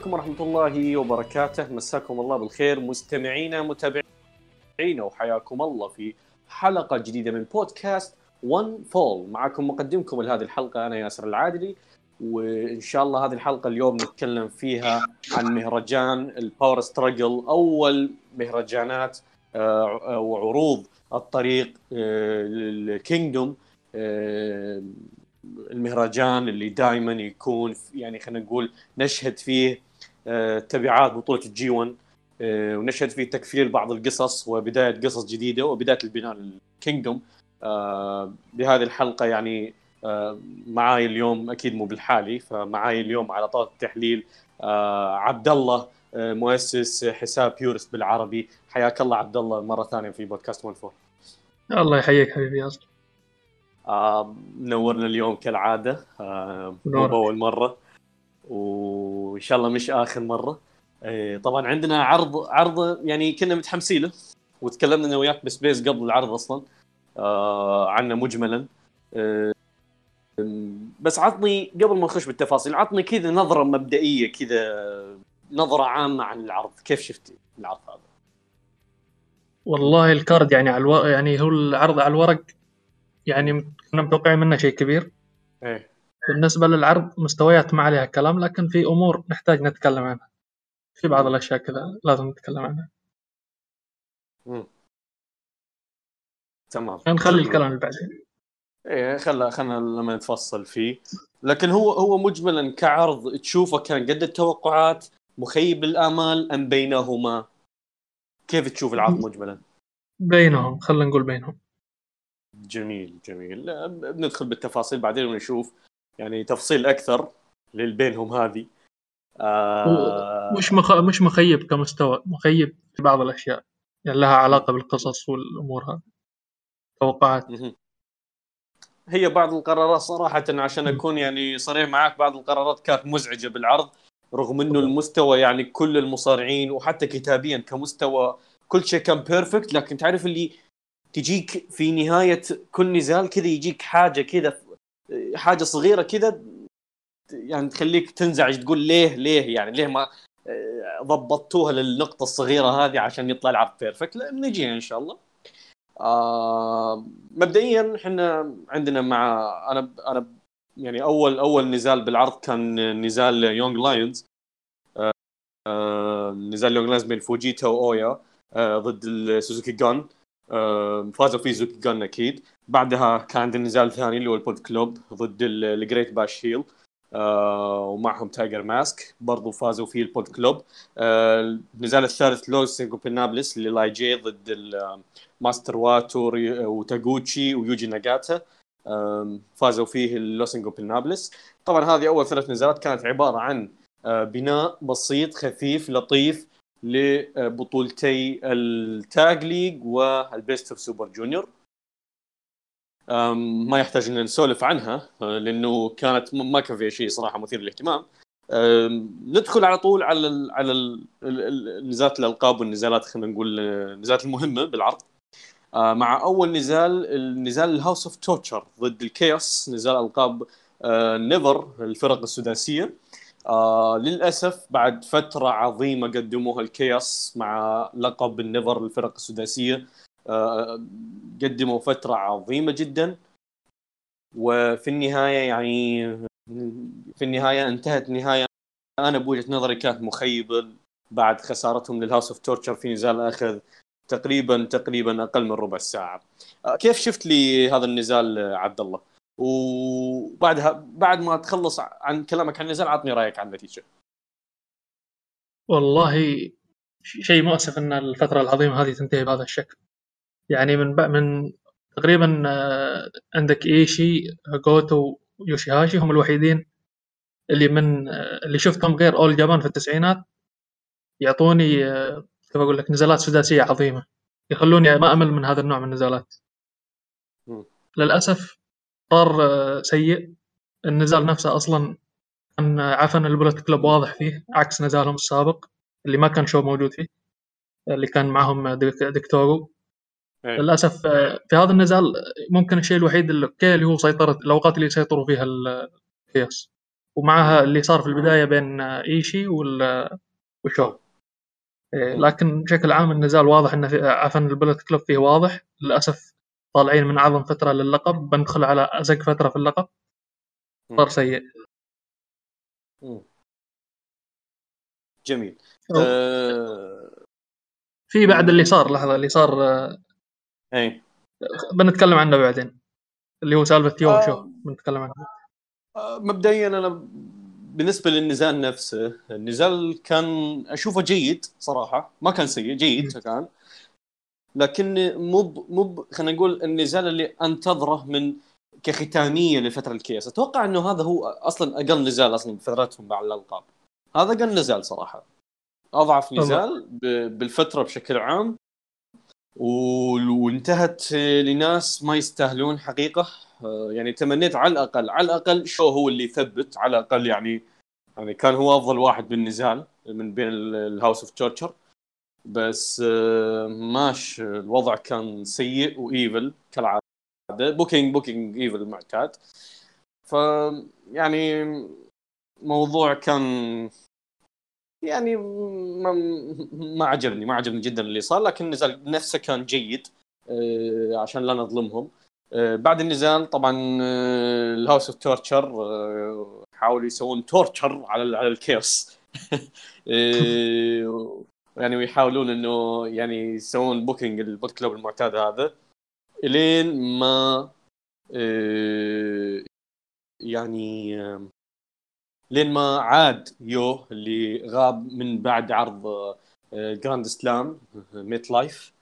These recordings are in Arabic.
عليكم ورحمة الله وبركاته. مساكم الله بالخير. مستمعينا متابعينا وحياكم الله في حلقة جديدة من بودكاست One Fall معكم مقدمكم لهذه الحلقة أنا ياسر العادلي وإن شاء الله هذه الحلقة اليوم نتكلم فيها عن مهرجان ال Power Struggle أول مهرجانات آه، وعروض الطريق لل Kingdom المهرجان اللي دائما يكون يعني خلينا نقول نشهد فيه آه، تبعات بطولة الجي 1 آه، ونشهد فيه تكفير بعض القصص وبداية قصص جديدة وبداية البناء للكينجدوم. آه، بهذه الحلقة يعني معاي اليوم أكيد مو بالحالي فمعاي اليوم على طاولة التحليل عبد الله مؤسس حساب بيورس بالعربي. حياك الله عبد الله مرة ثانية في بودكاست 14 الله يحييك حبيبي آه منورنا اليوم كالعادة. آه مو بأول مرة. وإن شاء الله مش آخر مرة. آه طبعا عندنا عرض عرض يعني كنا متحمسين له وتكلمنا أنا وياك بسبيس قبل العرض أصلا. آه عنه مجملا. آه بس عطني قبل ما نخش بالتفاصيل عطني كذا نظرة مبدئية كذا نظرة عامة عن العرض. كيف شفت العرض هذا؟ والله الكارد يعني على ألو... يعني هو العرض على الورق يعني كنا متوقعين منه شيء كبير. إيه. بالنسبة للعرض مستويات ما عليها كلام لكن في أمور نحتاج نتكلم عنها. في بعض الأشياء كذا لازم نتكلم عنها. تمام. نخلي الكلام بعدين. إيه خلا خلنا لما نتفصل فيه. لكن هو هو مجملا كعرض تشوفه كان قد التوقعات مخيب الآمال أم بينهما؟ كيف تشوف العرض مجملا؟ بينهم خلينا نقول بينهم. جميل جميل. بندخل بالتفاصيل بعدين ونشوف يعني تفصيل أكثر للبينهم هذه. آه مش مخ... مش مخيب كمستوى مخيب في بعض الأشياء. يعني لها علاقة بالقصص والأمور هذه. توقعات. هي بعض القرارات صراحة عشان أكون يعني صريح معك بعض القرارات كانت مزعجة بالعرض رغم إنه المستوى يعني كل المصارعين وحتى كتابيا كمستوى كل شيء كان perfect لكن تعرف اللي تجيك في نهاية كل نزال كذا يجيك حاجة كذا حاجة صغيرة كذا يعني تخليك تنزعج تقول ليه ليه يعني ليه ما ضبطوها للنقطة الصغيرة هذه عشان يطلع العرض perfect نجي إن شاء الله. آه مبدئيا إحنا عندنا مع أنا أنا يعني أول أول نزال بالعرض كان نزال Young Lions آه آه نزال Young Lions بين فوجيتا وأويا آه ضد السوزوكي جن فازوا فيه زوكي جن أكيد. بعدها كان عندنا نزال ثاني اللي هو ال Bullet Club ضد ال Great Bash Heel آه ومعهم Tiger Mask. برضو فازوا فيه ال Bullet Club. آه النزال الثالث Los Ingobernables اللي LIJ ضد ماستر واتو وتاغوتشي ويوجي ناغاتا. آه فازوا فيه ال Los Ingobernables طبعا هذه أول ثلاث نزالات كانت عبارة عن آه بناء بسيط خفيف لطيف لبطولتي ال Tag League وال Best of Super Junior. ما يحتاج إن نسولف عنها لأنه كانت ما كان فيها شيء صراحة مثير للاهتمام. ندخل على طول على ال على نزالات الألقاب والنزالات خلينا نقول النزالات المهمة بالعرض. مع أول نزال النزال ال House of Torture ضد ال CHAOS نزال ألقاب NEVER الفرق السداسية. آه للأسف بعد فترة عظيمة قدموها ال CHAOS مع لقب ال NEVER للفرق السداسية. قدموا فترة عظيمة جدا وفي النهاية يعني في النهاية انتهت نهاية أنا بوجهة نظري كانت مخيبة بعد خسارتهم للهاوس أوف تورتشر في نزال اخذ تقريبا تقريبا أقل من ربع ساعة. آه كيف شفت لي هذا النزال عبد الله؟ وبعدها بعد ما تخلص عن كلامك عن النزال عطني رأيك عن النتيجة والله شيء مؤسف إن الفترة العظيمة هذه تنتهي بهذا الشكل يعني من من تقريبا آه، عندك إيشي جوتو ويوشيهاشي هم الوحيدين اللي من آه، اللي شفتهم غير All Japan في التسعينات. يعطوني آه، كيف أقول لك نزالات سداسية عظيمة. يخلوني ما أمل من هذا النوع من النزالات. للأسف قرار آه، سيء. النزال نفسه أصلا كان عفن ال Bullet Club واضح فيه عكس نزالهم السابق اللي ما كان شو موجود فيه اللي كان معهم Dick Togo. للأسف آه، في هذا النزال ممكن الشيء الوحيد اللي, اللي هو سيطرة الأوقات اللي يسيطروا فيها الكياس ومعها اللي صار في البداية بين إيشي وال وشو إيه، لكن بشكل عام النزال واضح انه عفوا البلت كلوب فيه واضح. للأسف طالعين من أعظم فترة للقب. بندخل على أزق فترة في اللقب. صار سيء. جميل. أه... في بعد اللي صار لحظة اللي صار اي بنتكلم عنه بعدين. اللي هو سالفة يوم آه... شو بنتكلم عنه. آه مبدئيا أنا بالنسبة للنزال نفسه النزال كان أشوفه جيد صراحة. ما كان سيء جيد كان. لكن مو مو خلينا نقول النزال اللي أنتظره من كختامية لفترة الكيس أتوقع إنه هذا هو أصلا أقل نزال أصلا بفترتهم مع الألقاب. هذا أقل نزال صراحة. أضعف نزال بالفترة بشكل عام. وانتهت لناس ما يستاهلون حقيقة. آه، يعني تمنيت على الأقل على الأقل شو هو اللي يثبت على الأقل يعني يعني كان هو أفضل واحد بالنزال من بين ال House of Torture بس آه، ماش الوضع كان سيء و EVIL كالعادة. booking booking EVIL معتاد. ف يعني موضوع كان يعني ما, ما عجبني ما عجبني جدا اللي صار لكن النزال نفسه كان جيد آه، عشان لا نظلمهم. آه، بعد النزال طبعا ال House of Torture حاولوا يسوون torture على على ال CHAOS يعني ويحاولون إنه يعني يسوون booking ال Bullet Club المعتاد هذا إلين ما آه، يعني لين ما عاد يو اللي غاب من بعد عرض Grand Slam MetLife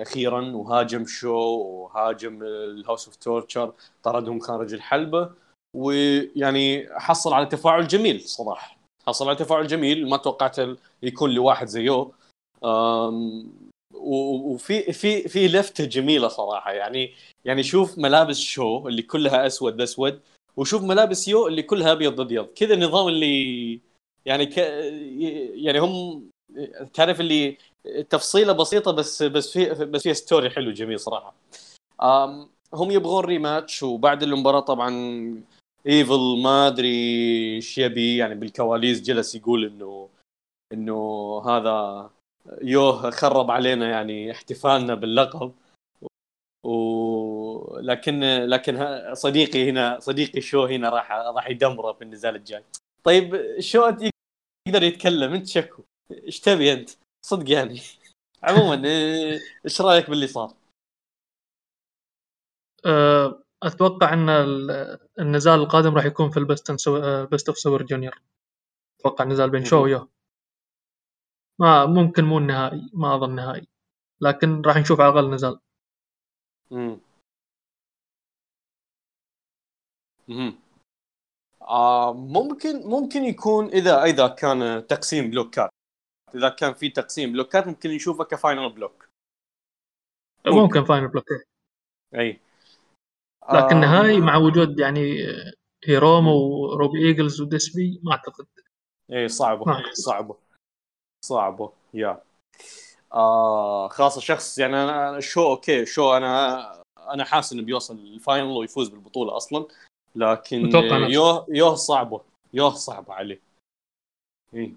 أخيرا وهاجم شو وهاجم ال House of Torture طردهم خارج الحلبه ويعني حصل على تفاعل جميل صراحة. حصل على تفاعل جميل ما توقعت يكون لواحد زيه وفي في في لفتة جميلة صراحة. يعني يعني شوف ملابس شو اللي كلها أسود باسود وشوف ملابس يو اللي كلها أبيض أبيض. كذا النظام اللي يعني ك يعني هم تعرف اللي تفصيلة بسيطة بس بس في بس فيها story حلو جميل صراحة. هم يبغون rematch وبعد المباراة طبعا EVIL ما أدري إيش يبي. يعني بالكواليس جلس يقول إنه إنه هذا يوه خرب علينا يعني احتفالنا باللقب. و لكن لكن صديقي هنا صديقي شو هنا راح راح يدمره في النزال الجاي. طيب شو يقدر يتكلم؟ أنت شكو. إيش تبي أنت؟ صدق يعني. عموما إيش رأيك باللي صار؟ أه أتوقع إن النزال القادم راح يكون في ال Best Best of Super Junior أتوقع النزال بين شو ويو ما ممكن مو النهائي ما أظن نهائي. لكن راح نشوف على الأقل نزال. امم آه ممكن ممكن يكون إذا إذا كان تقسيم بلوكات. إذا كان في تقسيم بلوكات ممكن نشوفه ك final block. ممكن, ممكن. final block. أي. لكن آه نهائي مع وجود يعني هيرومو و Robbie Eagles وديسبي ما أعتقد. إي صعبة. صعبة. صعبة. yeah. آه خاصة شخص يعني أنا شو okay شو أنا أنا حاسس إنه بيوصل ال final ويفوز بالبطولة أصلا. لكن يوه يوه صعبة. يوه صعبة عليه. إيه.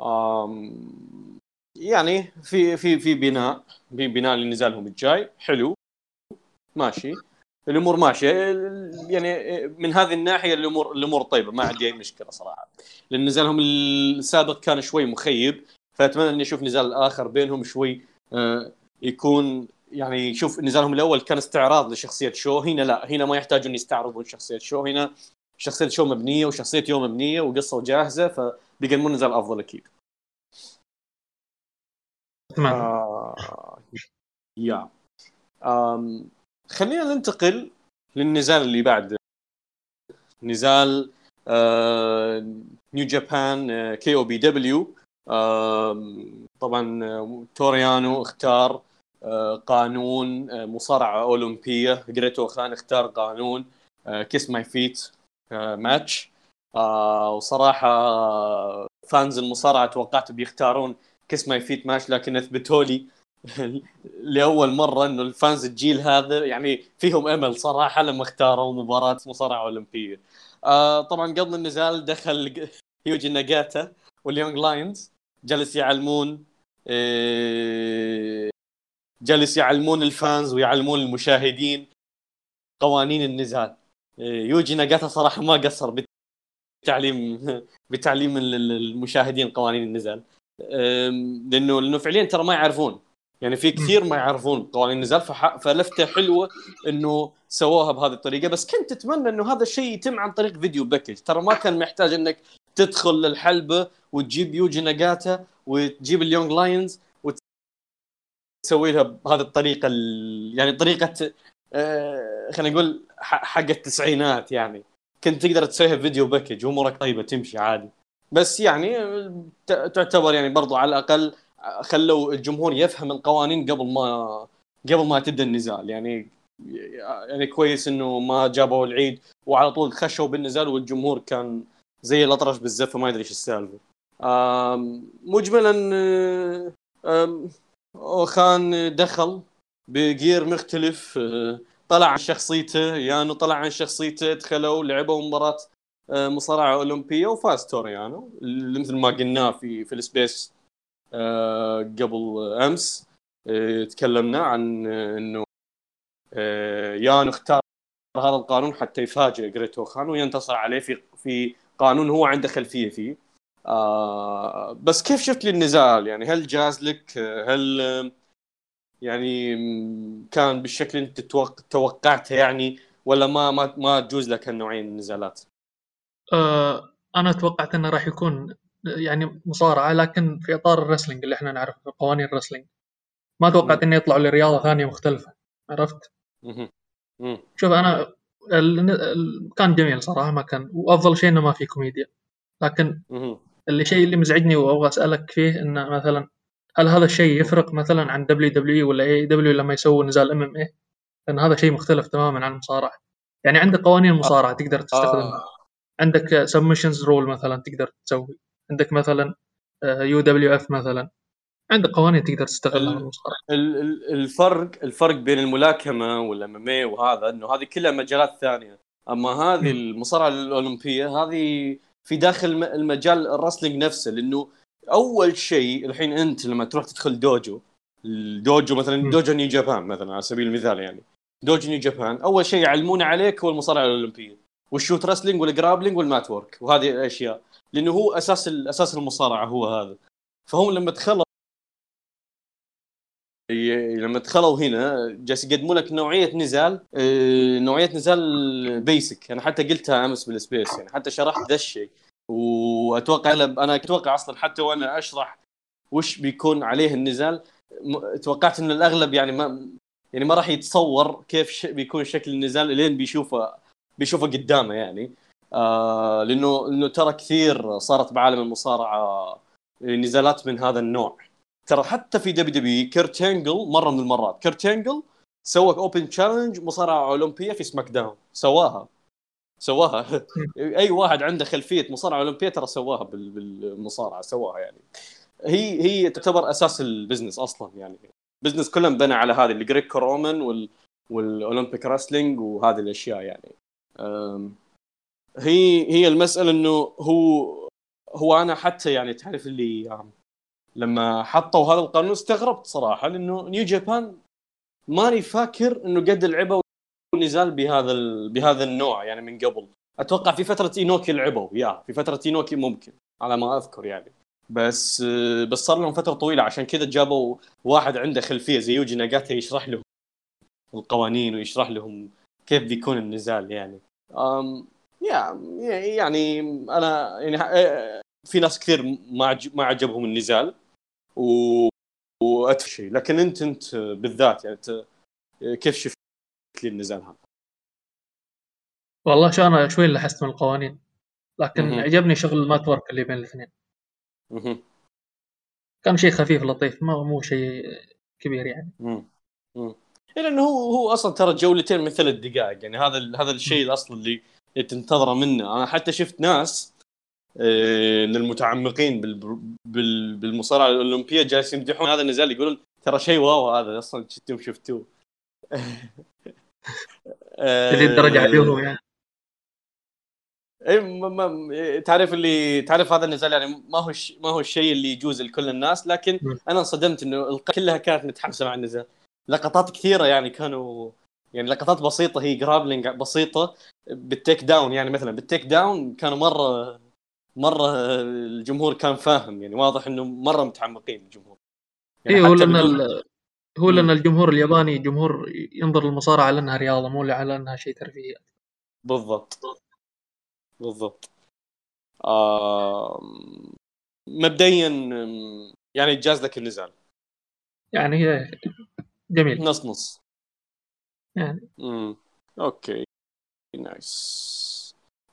آم يعني في في في بناء في بناء لنزالهم الجاي. حلو. ماشي. الأمور ماشية. يعني من هذه الناحية الأمور الأمور طيبة. ما عندي أي مشكلة صراحة. لأن نزالهم السابق كان شوي مخيب. فأتمنى إني أشوف نزال آخر بينهم شوي آه، يكون يعني شوف نزالهم الأول كان استعراض لشخصية شو هنا لا هنا ما يحتاجون يستعرضون شخصية شو هنا شخصية شو مبنية وشخصية يو مبنية وقصة جاهزه فبيقدمون نزال أفضل أكيد. تمام. آه... yeah. آم... خلينا ننتقل للنزال اللي بعد. نزال آه New Japan KOPW طبعا تورو يانو اختار قانون مصارعة أولمبية. Great O-Khan اختار قانون Kiss My Feet match وصراحة fans المصارعة توقعت بيختارون Kiss My Feet match لكن أثبتوا لي لأول مرة إنه ال fans الجيل هذا يعني فيهم أمل صراحة لما اختاروا مباراة مصارعة أولمبية. طبعا قبل النزال دخل يوجي ناجاتا. وال Young Lions جلس يعلمون آه جلس يعلمون ال fans ويعلمون المشاهدين قوانين النزال آه يوجي ناجاتا صراحة ما قصر بتعليم بتعليم المشاهدين قوانين النزال لأنه لأنه فعليا ترى ما يعرفون. يعني في كثير ما يعرفون قوانين النزال. فلفتة حلوة إنه سووها بهذه الطريقة. بس كنت أتمنى إنه هذا الشيء يتم عن طريق video package ترى ما كان محتاج إنك تدخل للحلبة وتجيب يوجي ناجاتا وتجيب ال young lions وتسوي لها بهذه الطريقة ال... يعني طريقة آه خلينا نقول حق التسعينات يعني. كنت تقدر تسويها فيديو باكج وأمورك طيبة تمشي عادي. بس يعني تعتبر يعني برضو على الأقل خلوا الجمهور يفهم القوانين قبل ما قبل ما تبدأ النزال. يعني يعني كويس إنه ما جابوا العيد وعلى طول خشوا بالنزال والجمهور كان زي الأطرش بالزفه ما يدري إيش السالفة. مجملا أوكان دخل ب gear مختلف طلع عن شخصيته يانو طلع عن شخصيته دخلوا لعبوا مباراة مصارعة أولمبية وفاز تورو يانو مثل ما قلناه في في ال space آه، قبل أمس آه، تكلمنا عن إنه آه، يانو اختار هذا القانون حتى يفاجئ جريت أوخان وينتصر عليه في في قانون هو عنده خلفية فيه. بس كيف شفت لي النزال يعني هل جاز لك؟ هل يعني كان بالشكل انت توقعته يعني؟ ولا ما ما ما تجوز لك هالنوعين من النزالات؟ أه أنا توقعت إنه راح يكون يعني مصارعة لكن في إطار الرسلينج اللي إحنا نعرفه قوانين الرسلينج. ما توقعت إنه يطلعوا لرياضة ثانية مختلفة عرفت؟ شوف أنا كان جميل صراحة ما كان وأفضل شيء إنه ما في كوميديا. لكن اللي شيء اللي مزعجني وأبغى أسألك فيه إنه مثلا هل هذا الشيء يفرق مثلا عن دبليو دبليو ولا اي دبليو لما يسووا نزال MMA؟ لأن هذا شيء مختلف تماما عن المصارعة. يعني عندك قوانين المصارعة تقدر تستخدمها. آه. عندك submissions rule مثلا تقدر تسوي. عندك مثلا UWF مثلا. عندك قوانين تقدر تستغلها الفرق الفرق بين الملاكمة وال MMA وهذا إنه هذه كلها مجالات ثانية. أما هذه المصارعة الأولمبية هذه في داخل المجال ال wrestling نفسه لأنه أول شيء الحين أنت لما تروح تدخل دوجو الدوجو مثلا دوجو نيو جابان مثلا على سبيل المثال يعني. دوجو نيو جابان أول شيء يعلمونه عليك هو المصارعة الأولمبية. وال shoot wrestling وال grappling وال mat work وهذه الأشياء. لأنه هو أساس أساس المصارعة هو هذا. فهم لما دخلوا لما دخلوا هنا جالس يقدموا لك نوعية نزال نوعية نزال basic أنا حتى قلتها أمس بال space يعني حتى شرحت ذا الشيء. وأتوقع أنا أتوقع أصلا حتى وأنا أشرح وش بيكون عليه النزال توقعت إن الأغلب يعني ما يعني ما راح يتصور كيف بيكون شكل النزال لين بيشوفه بيشوفه قدامه يعني. آه لأنه لأنه ترى كثير صارت بعالم المصارعة نزالات من هذا النوع. ترى حتى في WWE كيرت هينجل مرة من المرات. كيرت هينجل سوى open challenge مصارعة أولمبية في SmackDown سواها. سواها. أي واحد عنده خلفية مصارعة أولمبية ترى سواها بالمصارعة. سواها يعني. هي هي تعتبر أساس ال business أصلا يعني. business كله انبنى على هذه ال Greco-Roman وال وال Olympic wrestling وهذه الأشياء يعني. هي هي المسألة إنه هو هو أنا حتى يعني تعرف اللي لما حطوا هذا القانون استغربت صراحة لأنه نيو جابان ماني فاكر إنه قد لعبوا نزال بهذا ال... بهذا النوع يعني من قبل. أتوقع في فترة إينوكي لعبوا يا في فترة إينوكي ممكن على ما أذكر يعني. بس بس صار لهم فترة طويلة عشان كذا جابوا واحد عنده خلفية زي يوجي ناغاتا يشرح لهم القوانين ويشرح لهم كيف بيكون النزال يعني. أم يعني أنا يعني في ناس كثير ما ما عجبهم النزال. و واتفشي لكن انت أنت بالذات يعني أنت كيف شفت لي النزال هذا؟ والله شو أنا شوي لاحظت من القوانين لكن مه. عجبني شغل المات ورك اللي بين الاثنين. كان شيء خفيف لطيف ما مو شيء كبير يعني. امم لأنه هو هو أصلا ترى جولتين من ثلاث دقائق يعني هذا هذا الشيء الأصل اللي تنتظره منه. أنا حتى شفت ناس آه، من المتعمقين بالمصارعة الأولمبية جالسين يمدحون هذا النزال يقولون ترى شيء واو هذا أصلا شفتوه شفتوه هذه الدرجة عدوهم يعني اي ما ما تعرف اللي تعرف هذا النزال يعني ما هو. ما هو الشيء اللي يجوز لكل الناس لكن. أنا انصدمت إنه كلها كانت متحمسه مع النزال لقطات كثيرة يعني كانوا يعني لقطات بسيطة هي grappling بسيطة بال takedown يعني مثلا بال takedown كانوا مرة مرة الجمهور كان فاهم يعني واضح إنه مرة متعمقين الجمهور. يعني اي هو لأن بدون-. هو لأن الجمهور الياباني جمهور ينظر للمصارعة على إنها رياضة مو على إنها شيء ترفيهي. بالضبط. بالضبط. آم، مبدئيا يعني جاز لك النزال يعني هي جميل. نص نص. يعني. امم okay. nice.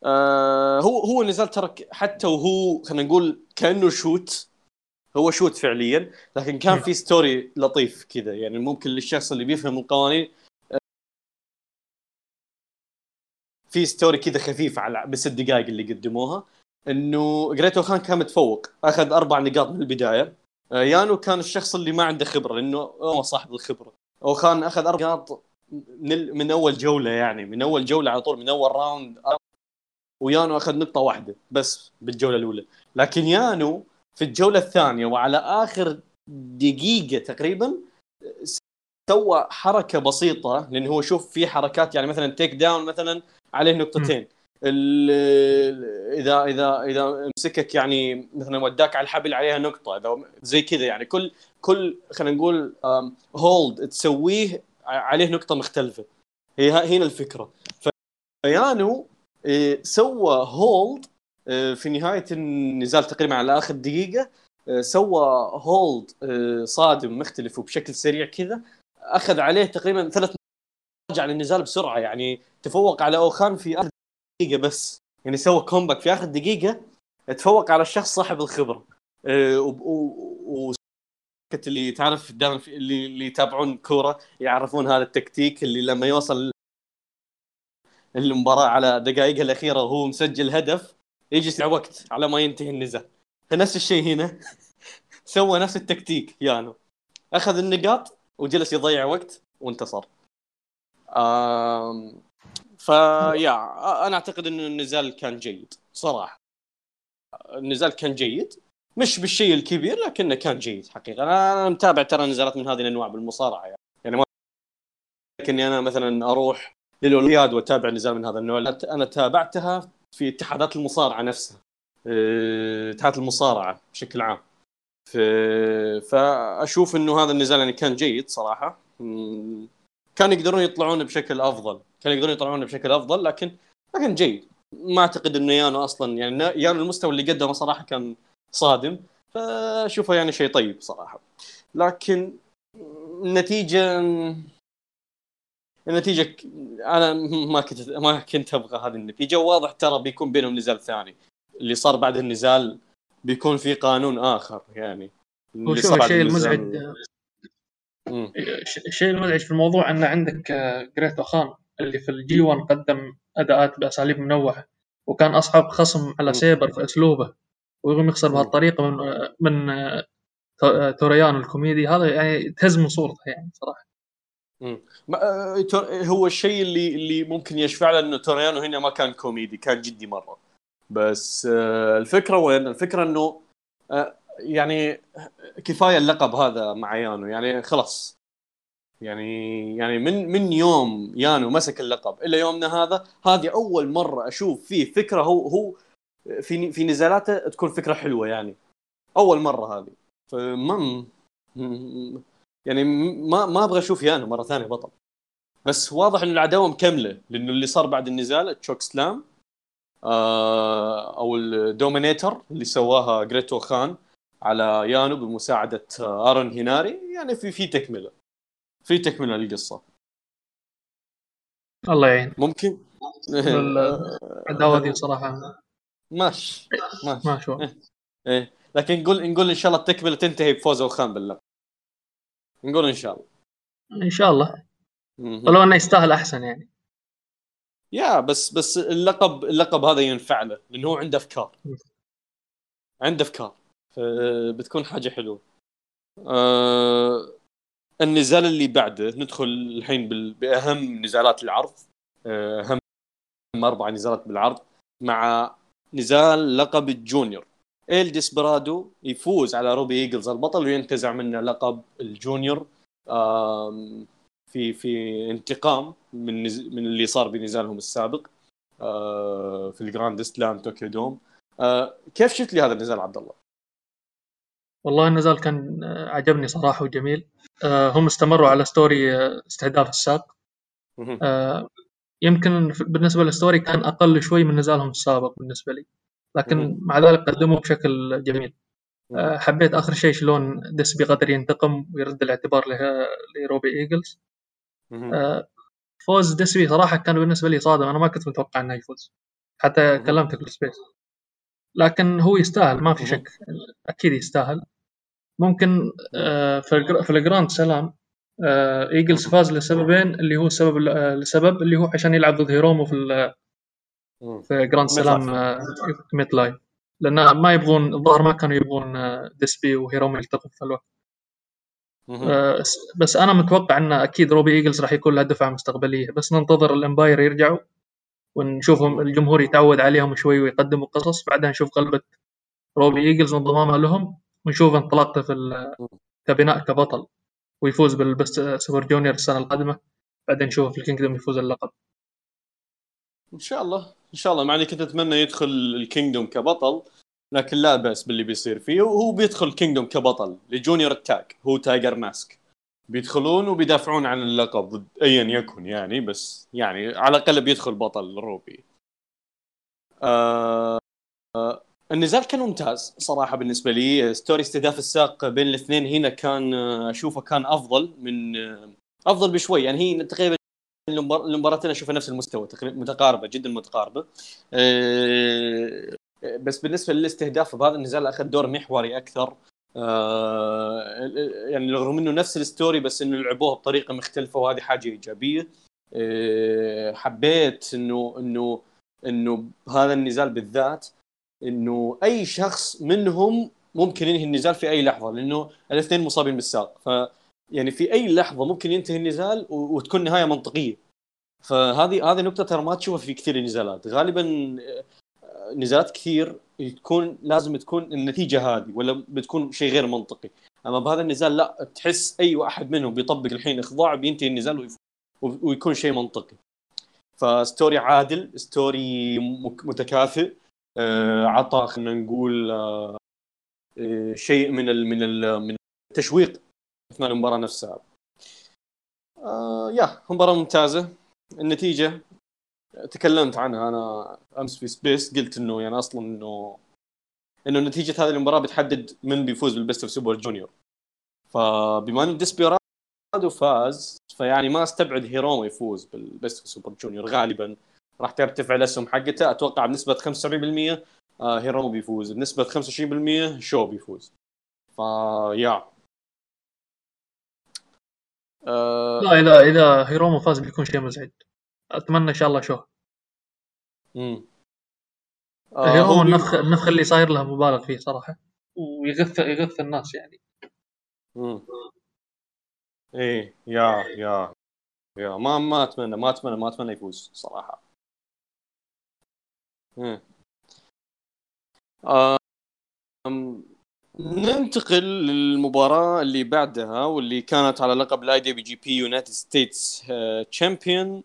آه هو هو النزال ترى ك- حتى وهو خلينا نقول كأنه shoot. هو shoot فعليا لكن كان. في story لطيف كذا. يعني ممكن للشخص اللي بيفهم القوانين آه، في story كذا خفيف على بس الدقائق اللي قدموها. إنه جريت أوخان كان متفوق أخذ أربع نقاط من البداية. آه، يانو كان الشخص اللي ما عنده خبرة لأنه هو صاحب الخبرة. وخان أخذ أربع نقاط من, من أول جولة يعني من أول جولة على طول من أول round ويانو أخذ نقطة واحدة بس بالجولة الأولى. لكن يانو في الجولة الثانية وعلى آخر دقيقة تقريبا سوى حركة بسيطة لأنه هو شوف في حركات يعني مثلا takedown مثلا عليه نقطتين. إذا إذا إذا مسكك يعني مثلا وداك على الحبل عليها نقطة إذا زي كذا يعني. كل كل خلينا نقول هولد تسويه عليه نقطة مختلفة. هي هنا الفكرة. فيانو سوى هولد في نهاية النزال تقريبا على آخر دقيقة إيه، سوى هولد إيه، صادم مختلف وبشكل سريع كذا أخذ عليه تقريبا ثلاث رجع للنزال بسرعة يعني تفوق على أوخان في آخر دقيقة بس يعني سوى كومباك في آخر دقيقة تفوق على الشخص صاحب الخبرة إيه، و- اللي تعرف دائما اللي يتابعون كورة يعرفون هذا التكتيك اللي لما يوصل المباراة على دقائقها الأخيرة وهو مسجل هدف يجي يسع وقت على ما ينتهي النزال فنفس الشيء هنا. سوى نفس التكتيك يانو. أخذ النقاط وجلس يضيع وقت وانتصر. آم فيا أنا أعتقد ان النزال كان جيد صراحة. النزال كان جيد. مش بالشيء الكبير لكنه كان جيد حقيقة. أنا متابع ترى نزالات من هذه الأنواع بالمصارعة يعني, يعني ما لكني أنا مثلا أروح للأولمبياد واتابع نزال من هذا النوع. أنا تابعتها في اتحادات المصارعة نفسها آه، اتحاد المصارعة بشكل عام. فأشوف إنه هذا النزال يعني كان جيد صراحة. مم، كان يقدرون يطلعون بشكل أفضل. كان يقدرون يطلعون بشكل أفضل لكن لكن جيد. ما أعتقد إنه يانو أصلا يعني يانو المستوى اللي قدمه صراحة كان صادم. فأشوفه يعني شيء طيب صراحة. لكن النتيجه النتيجة أنا ما كنت ما كنت أبغى هذه النتيجة. واضح ترى بيكون بينهم نزال ثاني. اللي صار بعد النزال بيكون في قانون آخر يعني. اللي صار الشيء المزعج الشيء المزعج في الموضوع أن عندك آه، جريت أوخان اللي في الجي 1 قدم أداءات بأساليب منوعة وكان أصعب خصم على. سابر في أسلوبه ويقوم يخسر. بهالطريقة من آه، من آه، تو- آه، تورو يانو الكوميدي. هذا يعني تهز من صورته يعني صراحة. آه، هو الشيء اللي اللي ممكن يشفع له إنه تورو يانو هنا ما كان كوميدي كان جدي مرة. بس آه، الفكرة وين؟ الفكرة إنه آه، يعني كفاية اللقب هذا مع يانو. يعني خلاص. يعني يعني من من يوم يانو مسك اللقب إلى يومنا هذا هذه أول مرة أشوف فيه فكرة هو هو في في نزالاته تكون فكرة حلوة يعني. أول مرة هذه. فما يعني ما ما أبغى أشوف يانو مرة ثانية بطل. بس واضح إن العداوة مكملة لأنه اللي صار بعد النزال تشوك سلام آه أو ال Dominator اللي سواها جريت أوخان على يانو بمساعدة آه، أرون هيناري. يعني في في تكملة في تكملة للقصة. الله يعين. ممكن؟ العداوة دي صراحة ماشي ماشي. ما شو إيه لكن نقول نقول إن شاء الله التكملة تنتهي بفوز خان باللقب نقول إن شاء الله. إن شاء الله. ولو إنه يستاهل أحسن يعني. يا بس بس اللقب اللقب هذا ينفع له لأنه هو عنده أفكار. عنده أفكار. بتكون حاجة حلوة. أه النزال اللي بعده ندخل الحين بال- بأهم نزالات العرض. آه، أهم أربع نزالات بالعرض مع نزال لقب ال Junior. إيل ديسبرادو يفوز على روبي إيجلز البطل وينتزع منه لقب ال Junior في في انتقام من من اللي صار بنزالهم السابق آه، في ال Grand Slam طوكيو Dome. آه، كيف شفت لي هذا النزال عبد الله؟ والله النزال كان آه، عجبني صراحة وجميل. هم استمروا على story استهداف الساق. يمكن بالنسبة لل story كان أقل شوي من نزالهم السابق بالنسبة لي. لكن. مع ذلك قدموه بشكل جميل. آه، حبيت آخر شيء شلون ديسبي قدر ينتقم ويرد الاعتبار لروبي إيجلز مهم. آه، فوز ديسبي صراحة كان بالنسبة لي صادم أنا ما كنت متوقع إنه يفوز حتى. كلمتك بال space لكن هو يستاهل ما في. شك أكيد يستاهل ممكن آه، في الجر- في ال Grand Slam إيجلز فاز لسببين اللي هو السبب السبب اللي هو عشان يلعب ضد هيرومو في. في Grand Slam آه، MetLife. لأن ما يبغون الظاهر ما كانوا يبغون آه، ديسبي وهيرومو يلتقوا في الوقت. آه، بس أنا متوقع إن أكيد روبي إيجلز راح يكون له دفعة مستقبلية. بس ننتظر ال Empire يرجعوا ونشوفهم الجمهور يتعود عليهم شوي ويقدموا قصص. بعدين نشوف قلبة روبي إيجلز وانضمامه لهم ونشوف انطلاقته في كبناء كبطل. ويفوز بال Best Super Junior السنة القادمة. بعدين نشوف في ال Kingdom يفوز اللقب. إن شاء الله. إن شاء الله مع إني كنت أتمنى يدخل ال Kingdom كبطل لكن لا بأس باللي بيصير فيه وهو بيدخل ال Kingdom كبطل ل Junior tag هو تايجر ماسك. بيدخلون وبيدافعون عن اللقب ضد ايا يكن يعني بس يعني على الأقل بيدخل بطل روبي. آه آه النزال كان ممتاز صراحة بالنسبة لي. story استهداف الساق بين الاثنين هنا كان آه، أشوفه كان أفضل من آه، أفضل بشوي. يعني هي تقريبا المباراتين أشوفها نفس المستوى تقريبا متقاربة جدا متقاربة. أه، بس بالنسبة للاستهداف بهذا النزال أخذ دور محوري أكثر. أه، يعني رغم إنه نفس الستوري بس إنه لعبوها بطريقة مختلفة وهذه حاجة إيجابية. أه، حبيت انه انه إنه بهذا النزال بالذات إنه أي شخص منهم ممكن ينهي النزال في أي لحظة لأنه الاثنين مصابين بالساق. ف يعني في أي لحظة ممكن ينتهي النزال وتكون نهاية منطقية. فهذه هذه نقطة ترى ما تشوفها في كثير النزالات. غالبا آه، نزالات كثير تكون لازم تكون النتيجة هذه ولا بتكون شيء غير منطقي. أما بهذا النزال لا تحس أي واحد منهم بيطبق الحين إخضاع بينتهي النزال ويكون شيء منطقي. فستوري عادل ستوري متكافئ آه، عطى خلينا نقول آه، شيء من ال من ال من التشويق. اثناء المباراة نفسها. آه يا مباراة ممتازة. النتيجة تكلمت عنها أنا أمس في space قلت إنه يعني أصلا إنه إنه نتيجة هذه المباراة بتحدد من بيفوز بالبيست اوف سوبر جونيور فبما ان ديسبيرادو فاز فيعني ما أستبعد هيرومو يفوز بالبيست اوف سوبر جونيور غالبا. راح ترتفع الأسهم حقته. أتوقع بنسبة 75% آه هيرومو بيفوز. بنسبة 25% شو بيفوز. فيا. آه لا اذا إذا هيرومو فاز بيكون شيء مزعج أتمنى إن شاء الله شو مم. هيرومو هو بي- النفخ النفخ اللي صاير له مبالغ فيه صراحة ويغث يغث الناس يعني مم. إيه يا يا يا ما ما اتمنى ما اتمنى ما أتمنى يفوز صراحة مم. آم، ننتقل للمباراة اللي بعدها واللي كانت على لقب ال IWGP United States Champion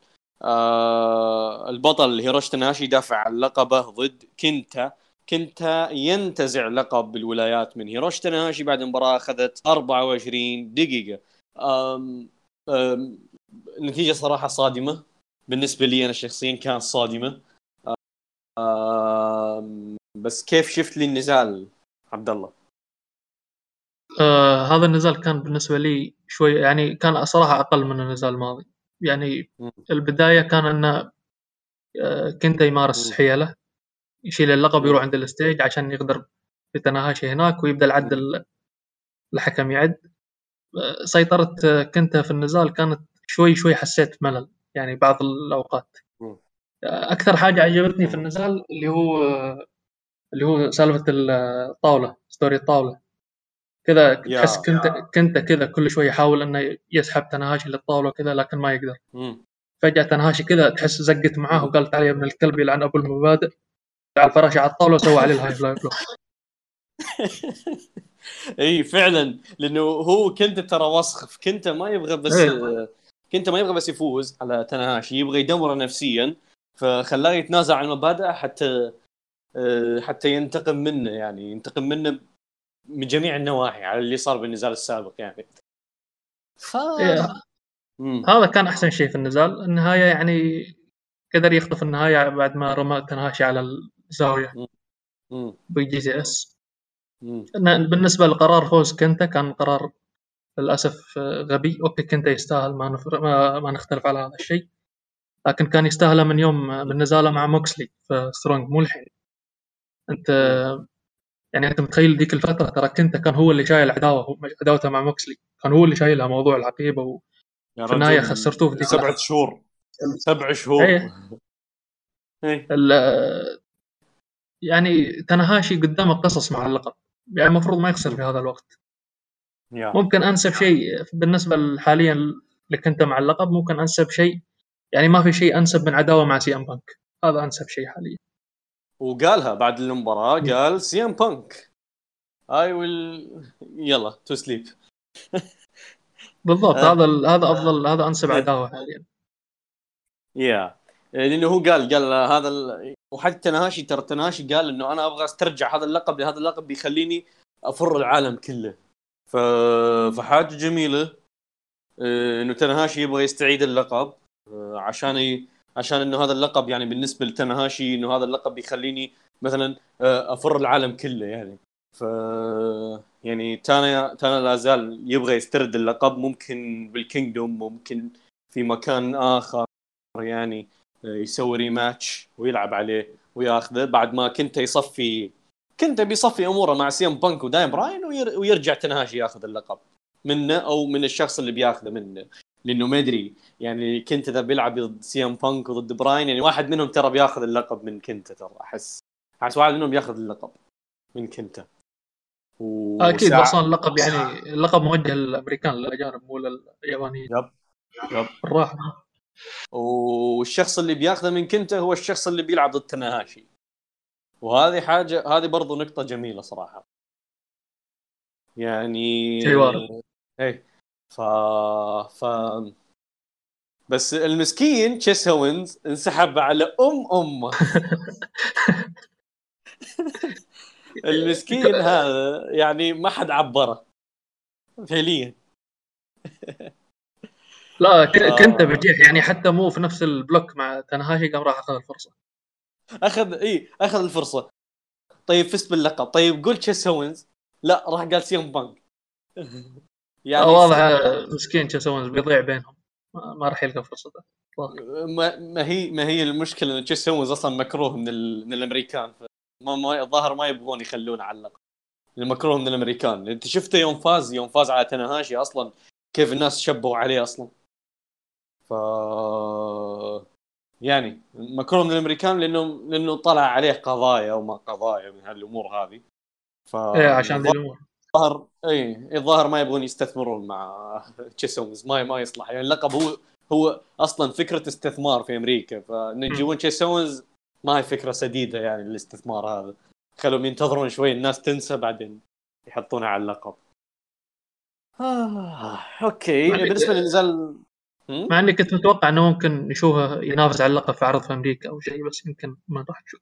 البطل هيروشي تناهاشي دافع عن لقبه ضد كنتا كنتا ينتزع لقب الولايات من هيروشي تناهاشي بعد مباراة أخذت 24 دقيقة. آم، آم، النتيجة صراحة صادمة. بالنسبة لي أنا شخصيا كانت صادمة. آم، بس كيف شفت لي النزال عبد الله؟ آه هذا النزال كان بالنسبة لي شوي يعني كان صراحة أقل من النزال الماضي يعني مم. البداية كان إنه آه كنت يمارس. حيلة يشيل اللقب مم. ويروح عند الستيج عشان يقدر يتناهاش هناك ويبدأ العد ال- الحكم يعد آه، سيطرة آه، كنتا في النزال كانت شوي شوي حسيت ملل يعني بعض الأوقات أكثر حاجة عجبتني في. النزال اللي هو اللي هو سالفة الطاولة story الطاولة كذا. تحس كنت كنت كذا كل شوي يحاول إنه يسحب تنهاشي للطاولة كذا لكن ما يقدر مم. فجأة تنهاشي كذا تحس زقت معاه وقال تعال يا ابن الكلب يلعن أبو المبادئ على الفراشه على الطاولة وسوى عليه ال High Fly Flow إي فعلا لأنه هو كنت ترى وسخ كنت ما يبغى بس إيه. كنت ما يبغى بس يفوز على تناهاشي يبغى يدمره نفسيا فخلاه يتنازع عن مبادئه حتى آه، حتى ينتقم منه يعني ينتقم منه من جميع النواحي على اللي صار بالنزال السابق يعني. ف إيه. هذا كان أحسن شيء في النزال. النهاية يعني قدر يخطف النهاية بعد ما رمى تنهاشي على الزاوية. بجي سي إس. بالنسبة لقرار فوز كنتا كان قرار للأسف غبي. أوكي كنتا يستاهل ما, نفر... ما... ما نختلف على هذا الشيء. لكن كان يستاهله من يوم من نزاله مع موكسلي في سترونج مو الحين انت يعني أنت متخيل ذيك الفترة ترى كنتا كان هو اللي شايل عداوة عداوته مع موكسلي كان هو اللي شايلها موضوع العقيبة و... في النهاية رجل، خسرتوه في ذيك سبعة. شهور سبع شهور إيه. إيه. يعني تنهاشي قدامه قصص مع اللقب يعني المفروض ما يخسر في هذا الوقت يا. ممكن أنسب شيء بالنسبة حاليا اللي كنتا مع اللقب ممكن أنسب شيء يعني ما في شيء أنسب من عداوة مع سي إم بانك هذا أنسب شيء حاليا وقالها بعد المباراة قال سي إم بانك. I will يلا to sleep بالضبط آه. هذا هذا افضل هذا أنسب إيه. عداوة حاليا. يا لأنه هو قال قال هذا ال... وحتى تنهاشي ترى تنهاشي قال إنه أنا أبغى أسترجع هذا اللقب لهذا اللقب بيخليني أفر العالم كله. ف... فحاجة جميلة آه، إنه تنهاشي يبغى يستعيد اللقب آه، عشان ي... عشان إنه هذا اللقب يعني بالنسبة لتنهاشي إنه هذا اللقب بيخليني مثلا آه، أفر العالم كله يعني. ف يعني تانا تانا لا زال يبغى يسترد اللقب. ممكن بالكينجدوم ممكن في مكان آخر يعني يسوي rematch ويلعب عليه وياخذه. بعد ما كنتا يصفي كنتا بيصفي أموره مع سي إم بانك ودانيال براين وير... ويرجع تنهاشي ياخذ اللقب منه أو من الشخص اللي بياخذه منه. لأنه ما أدري. يعني كنتا إذا بيلعب ضد سي إم بانك وضد براين يعني واحد منهم ترى بياخذ اللقب من كنتا ترى أحس. أحس واحد منهم بياخذ اللقب من كنت. و... أكيد وساعة- أصلا اللقب يعني اللقب موجه للامريكان للأجانب مو لليابانيين. يب. يب. بالراحة. والشخص اللي بياخذه من كنته هو الشخص اللي بيلعب ضد تناهاشي وهذه حاجة هذه برضو نقطة جميلة صراحة. يعني. إيه. ف ف بس المسكين تشيس هوينز انسحب على أم امه المسكين هذا يعني ما حد عبره. فعليا. لا. كنت بجيح يعني حتى مو في نفس ال block مع تنهاشي قام راح أخذ الفرصة. أخذ إي أخذ الفرصة. طيب فزت باللقب. طيب قول تشيس أونز. لا راح قال سي إم بانك. يعني واضح مسكين تشيس أونز بيضيع بينهم. ما راح يلقى فرصته ما, ما هي ما هي المشكلة إن تشيس أصلا مكروه من ال... من الأمريكان. ما ما الظاهر ما يبغون يخلونه على اللقب مكروه من الأمريكان. أنت شفته يوم فاز؟ يوم فاز على تناهاشي أصلا كيف الناس شبوا عليه أصلا. ف يعني مكروه من الأمريكان لأنه لأنه طلع عليه قضايا وما قضايا من هالأمور هذه. ف إيه عشان ذي الأمور. الظاهر إي الظاهر ما يبغون يستثمرون مع تشيس أوينز ما ما يصلح. يعني اللقب هو هو أصلا فكرة استثمار في أمريكا فان يجيبون تشيس أوينز ما هي فكرة سديدة يعني الاستثمار هذا. خلوهم ينتظرون شوي الناس تنسى بعدين يحطونه على اللقب. آه، okay بالنسبة للنزال؟ مع اني كنت متوقع إنه ممكن نشوفه ينافس على اللقب في عرض في أمريكا أو شيء بس يمكن ما راح نشوف.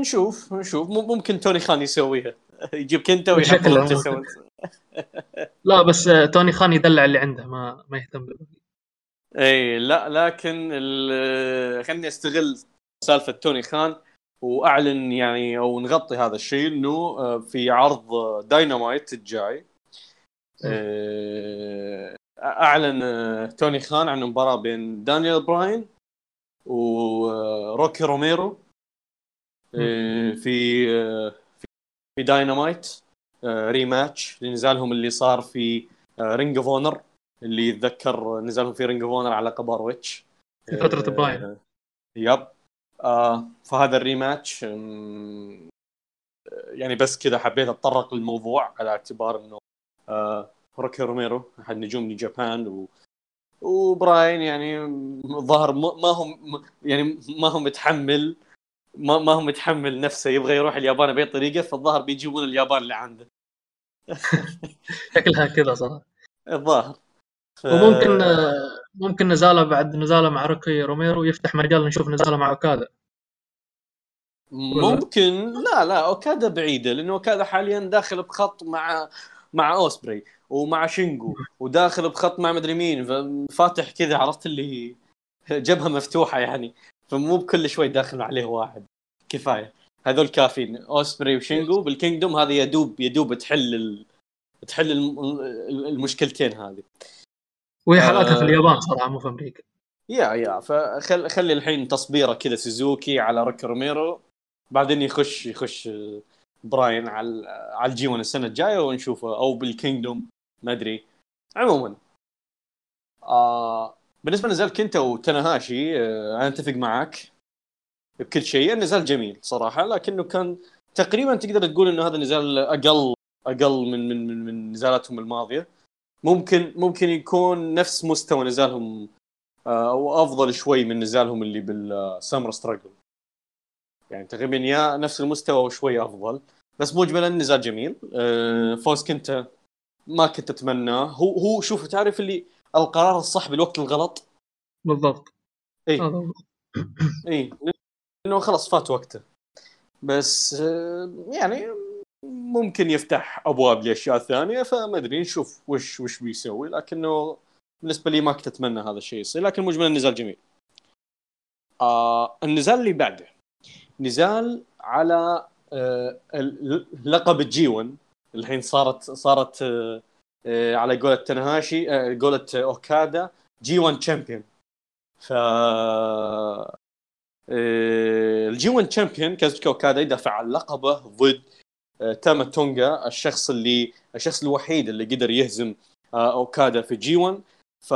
نشوف نشوف. مم- ممكن توني خان يسويها. يجيب كنتا شكله ويحط لا بس توني خان يدلع اللي عنده ما ما يهتم بالباقي إي لا لكن خليني أستغل سالفة توني خان وأعلن يعني أو نغطي هذا الشيء إنه آه، في عرض داينامايت الجاي. آه، أعلن آه، توني خان عن مباراة بين دانيال براين وروكي روميرو. آه، في في داينامايت آه، rematch لنزالهم اللي صار في Ring of Honor اللي يتذكر نزالهم في Ring of Honor على لقب ROH في فترة براين. yep. آه فهذا ال rematch يعني بس كذا حبيت أتطرق للموضوع على اعتبار إنه آه روكي روميرو أحد نجوم New Japan و وبراين يعني ظهر ما هو يعني ما هو متحمل ما ما هو متحمل نفسه يبغى يروح اليابان بأي طريقة فالظاهر بيجيبون اليابان اللي عنده. شكلها كذا صراحة. الظاهر. ف... وممكن ممكن نزاله بعد نزاله مع روكي روميرو يفتح مجال نشوف نزاله مع أوكادا. ممكن. لا لا أوكادا بعيدة لأنه أوكادا حاليا داخل بخط مع مع أوسبري ومع شينجو وداخل بخط مع مدري مين فاتح كذا عرفت اللي جبهة مفتوحة يعني. فمو بكل شوي داخل عليه واحد. كفاية. هذول كافيين. اوسبري وشينجو بال Kingdom هذه يدوب يدوب تحل ال... تحل المشكلتين هذه. وهي حالاتها في اليابان صراحة مو في أمريكا. yeah yeah. فخل خلي الحين تصبيره كذا سوزوكي على روكي روميرو. بعدين يخش يخش براين على على ال G 1 السنة الجاية ونشوفه. أو بال Kingdom. ما أدري. عموما. آه بالنسبة لنزال كنتا وتناهاشي آه أنا أتفق معك بكل شيء. النزال جميل صراحة لكنه كان تقريبا تقدر تقول إنه هذا النزال أقل أقل من من من, من نزالاتهم الماضية. ممكن ممكن يكون نفس مستوى نزالهم آه، أو أفضل شوي من نزالهم اللي بالسامر ستراجل. يعني تقريبا يا نفس المستوى وشوي أفضل. بس مجملا النزال جميل. آه، فوز كنت ما كنت أتمناه. هو هو شوف تعرف اللي القرار الصح بالوقت الغلط. بالضبط. اي اي لأنه خلاص فات وقته. بس آه، يعني ممكن يفتح أبواب لأشياء ثانية فما أدري نشوف وش وش بيسوي. لكنه بالنسبة لي ما كنت أتمنى هذا الشيء يصير لكن مجملا النزال جميل. آه النزال اللي بعده. نزال على آه لقب الجي 1 الحين صارت صارت آه آه على قولة تنهاشي آه قولة أوكادا G 1 champion ف آه ال G 1 champion كازوكي أوكادا يدافع عن لقبه ضد آه تاما تونجا الشخص اللي الشخص الوحيد اللي قدر يهزم آه أوكادا في G 1 ف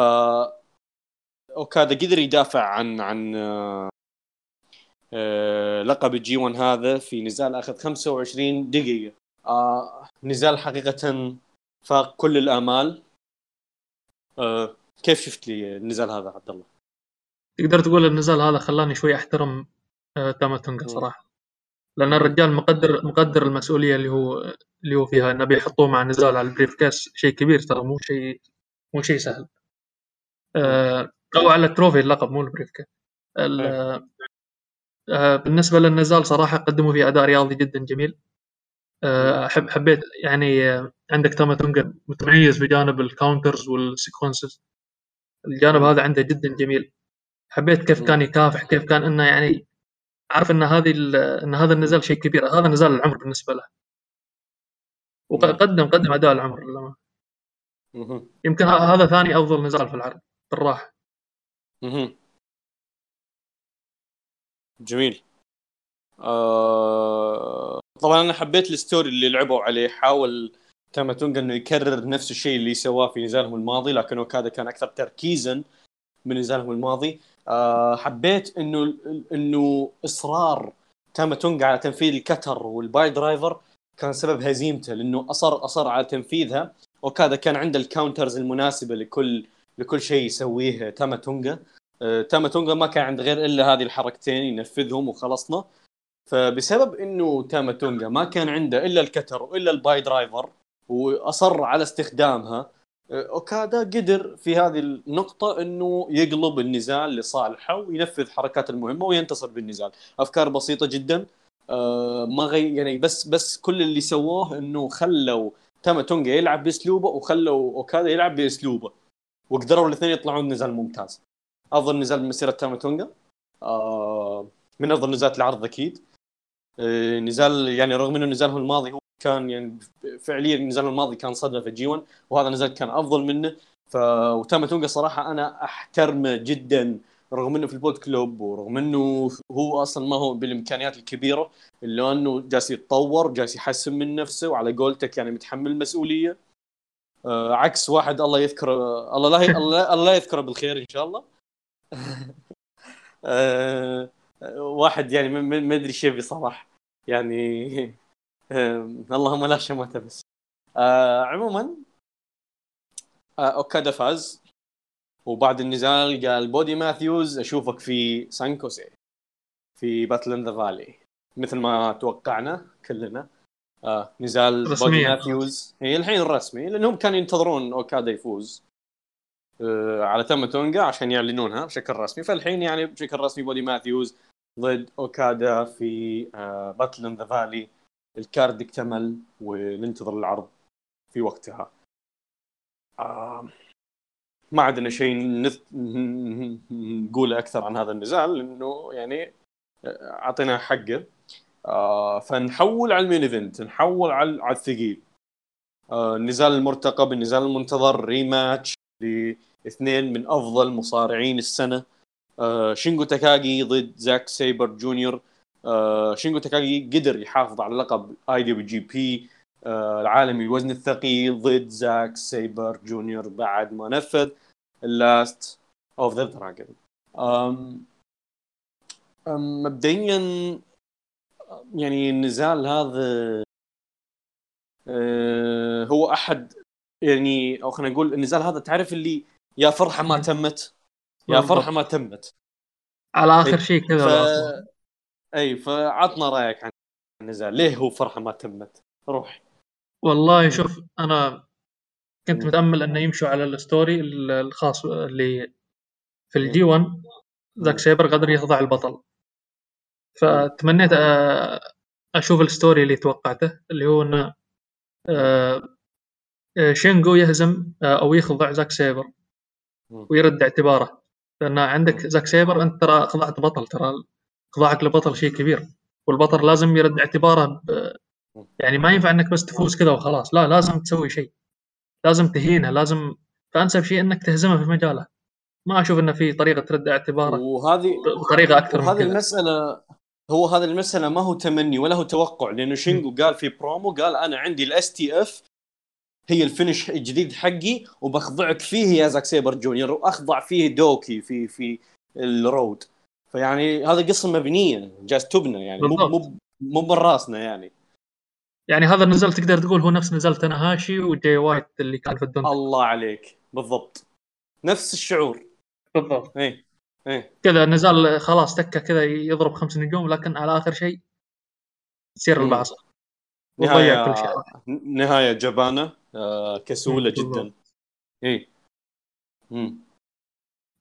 أوكادا قدر يدافع عن عن آه آه لقب ال G 1 هذا في نزال اخذ 25 دقيقة. آه نزال حقيقة فاق كل الآمال آه كيف شفت لي النزال هذا عبد الله؟ تقدر تقول النزال هذا خلاني شوي أحترم آه تاما تونجا صراحة. لأن الرجال مقدر مقدر المسؤولية اللي هو اللي هو فيها إنه بيحطوه مع نزال على ال briefcase شيء كبير ترى مو شيء مو شيء سهل. آه أو على ال trophy اللقب مو ال briefcase. آه بالنسبة للنزال صراحة قدموا فيه أداء رياضي جدا جميل. آه احب حبيت يعني آه عندك تاما تونجا متميز بجانب ال counters وال sequences الجانب هذا عنده جدا جميل. حبيت كيف كان يكافح كيف كان إنه يعني عارف إن هذه إن هذا النزال شيء كبير. هذا نزال العمر بالنسبة له. وقدم قدم أداء العمر للأمانة. يمكن هذا ثاني أفضل نزال في العرض بالراحة. جميل. آه... طبعا أنا حبيت ال story اللي لعبوا عليه حاول تاماتونجا إنه يكرر نفس الشيء اللي سواه في نزالهم الماضي لكن أوكادا كان أكثر تركيزا من نزالهم الماضي. آه حبيت إنه إنه إصرار تاماتونجا على تنفيذ ال cutter وال pile driver كان سبب هزيمته لأنه اصر أصر على تنفيذها. أوكادا كان عنده ال counters المناسبة لكل لكل شيء يسويه تاماتونجا. آه تاماتونجا ما كان عنده غير إلا هذه الحركتين ينفذهم وخلصنا. فبسبب إنه تاماتونجا ما كان عنده إلا ال cutter وإلا ال pile driver وأصر على استخدامها أوكادا قدر في هذه النقطة إنه يقلب النزال لصالحه وينفذ حركات المهمة وينتصر بالنزال، أفكار بسيطة جدا آه ما غي يعني بس بس كل اللي سووه إنه خلوا تاما تونجا يلعب بأسلوبه وخلوا أوكادا يلعب بأسلوبه وقدروا الاثنين يطلعون نزال ممتاز. أفضل نزال بمسيرة تاما تونجا آه من أفضل نزالات العرض أكيد. آه نزال يعني رغم إنه نزالهم الماضي هو كان يعني فعليا النزال الماضي كان صدمة في جي 1 وهذا النزال كان أفضل منه. ف وتاما تونجا صراحة أنا أحترمه جدا رغم إنه في البود كلوب ورغم إنه هو أصلا ما هو بالإمكانيات الكبيرة إلا إنه جالس يتطور جالس يحسن من نفسه وعلى قولتك يعني متحمل المسؤولية. آه عكس واحد الله يذكر الله لا الله, الله يذكره بالخير إن شاء الله. آه واحد يعني ما أدري شيء بصراحة. يعني أم، اللهم لا شماتة بس. آه عموما آه اوكادا فاز. وبعد النزال قال بودي ماثيوز أشوفك في سان خوسيه في Battle in the Valley. مثل ما توقعنا كلنا. آه نزال بودي رسمياً. ماثيوز. هي الحين الرسمي. لأنهم كانوا ينتظرون اوكادا يفوز. آه على تاما تونجا عشان يعلنونها بشكل رسمي. فالحين يعني بشكل رسمي بودي ماثيوز ضد أوكادا في آه Battle in the Valley. ال card اكتمل وننتظر العرض في وقتها. ما عندنا شيء. نقوله أكثر عن هذا النزال لأنه يعني آه، اعطينا حقه. آه فنحول على ال main event نحول على على الثقيل. آه النزال المرتقب النزال المنتظر rematch لإثنين من أفضل مصارعين السنة. آه شينجو تاكاغي ضد زاك سيبر جونيور. آه شينجو تاكاغي قدر يحافظ على لقب IWGP آه العالمي الوزن الثقيل ضد زاك سيبر جونيور بعد ما نفذ ال Last of the Dragon مبدئيا يعني النزال هذا آه هو أحد يعني أو خلينا نقول النزال هذا تعرف اللي يا فرحة ما تمت؟ يا. فرحة ما تمت. على آخر إيه. شيء كذا ف... اي فعطنا رأيك عن النزال. ليه هو فرحة ما تمت؟ روح. والله شوف أنا كنت. متأمل إنه يمشوا على ال story ال- الخاص اللي في ال G1 زاك سيبر قدر يخضع البطل. فتمنيت أ- أشوف ال story اللي توقعته اللي هو إنه آه، آه، شينجو يهزم آه، أو يخضع زاك سيبر. ويرد اعتباره. لأن عندك زاك سيبر أنت ترى خضعت بطل ترى خضاعك لبطل شيء كبير. والبطل لازم يرد اعتباره ب- يعني ما ينفع إنك بس تفوز كذا وخلاص. لا لازم تسوي شيء. لازم تهينه لازم فأنسب شيء إنك تهزمه في مجاله. ما أشوف إنه في طريقة ترد اعتباره وهذه بطريقه أكثر من وهذه كذا. المسألة هو هذه المسألة ما هو تمني ولا هو توقع لأنه شينجو قال في برومو قال أنا عندي ال STF هي ال finish الجديد حقي وبخضعك فيه يا زاك سيبر جونيور وأخضع فيه دوكي في في الرود. فيعني هذه قصة مبنية جالس تبنى يعني مو. مو مو من راسنا يعني. يعني هذا النزال تقدر تقول هو نفس نزال تناهاشي وجاي وايت اللي كان في الدنيا. الله عليك. بالضبط. نفس الشعور. بالضبط. إيه إيه. كذا نزال خلاص تكه كذا يضرب خمس نجوم لكن على آخر شيء تصير. البعصه وضيع كل شيء. نهاية جبانة. كسوله مم، بالضبط. جدا إيه مم.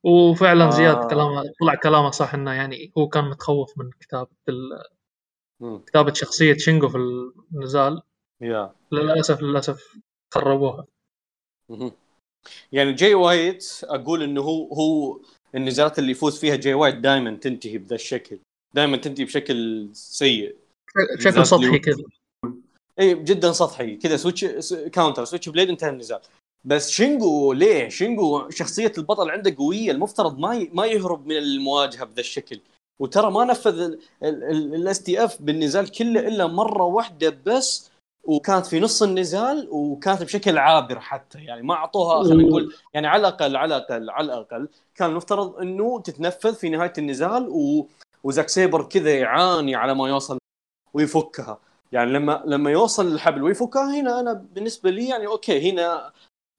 وفعلا آه. زياد كلامه طلع كلامه صح إنه يعني هو كان متخوف من كتابه ال-. كتابة شخصية شينجو في النزال يا للأسف للأسف خربوها. يعني جاي وايت أقول إنه هو هو النزالات اللي يفوز فيها جاي وايت دائما تنتهي بذا الشكل دائما تنتهي بشكل سيء بشكل سطحي كذا اي جدا سطحي. كذا switch counter switch blade انتهى النزال. بس شينجو ليه؟ شينجو شخصية البطل عنده قوية. المفترض ما ي... ما يهرب من المواجهة بذا الشكل. وترى ما نفذ ال STF بالنزال كله إلا مرة واحدة بس وكانت في نص النزال وكانت بشكل عابر حتى. يعني ما أعطوها خلينا نقول يعني على الأقل على الأقل على الأقل كان المفترض إنه تتنفذ في نهاية النزال و... وزاك سيبر كذا يعاني على ما يوصل ويفكها. يعني لما لما يوصل الحبل ويفكها هنا أنا بالنسبة لي يعني okay هنا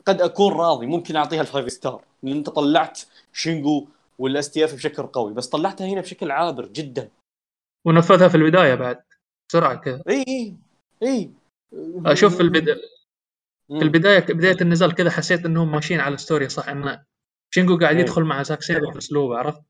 قد أكون راضي ممكن أعطيها ال five star لأن أنت طلعت شينجو وال STF بشكل قوي بس طلعتها هنا بشكل عابر جدا. ونفذها في البداية بعد. بسرعة كذا. إي إي إي. أشوف في البدايه. في البداية بداية النزال كذا حسيت إنهم ماشيين على story صح انه شينجو قاعد. يدخل مع زاك سيبر في أسلوبه عرفت؟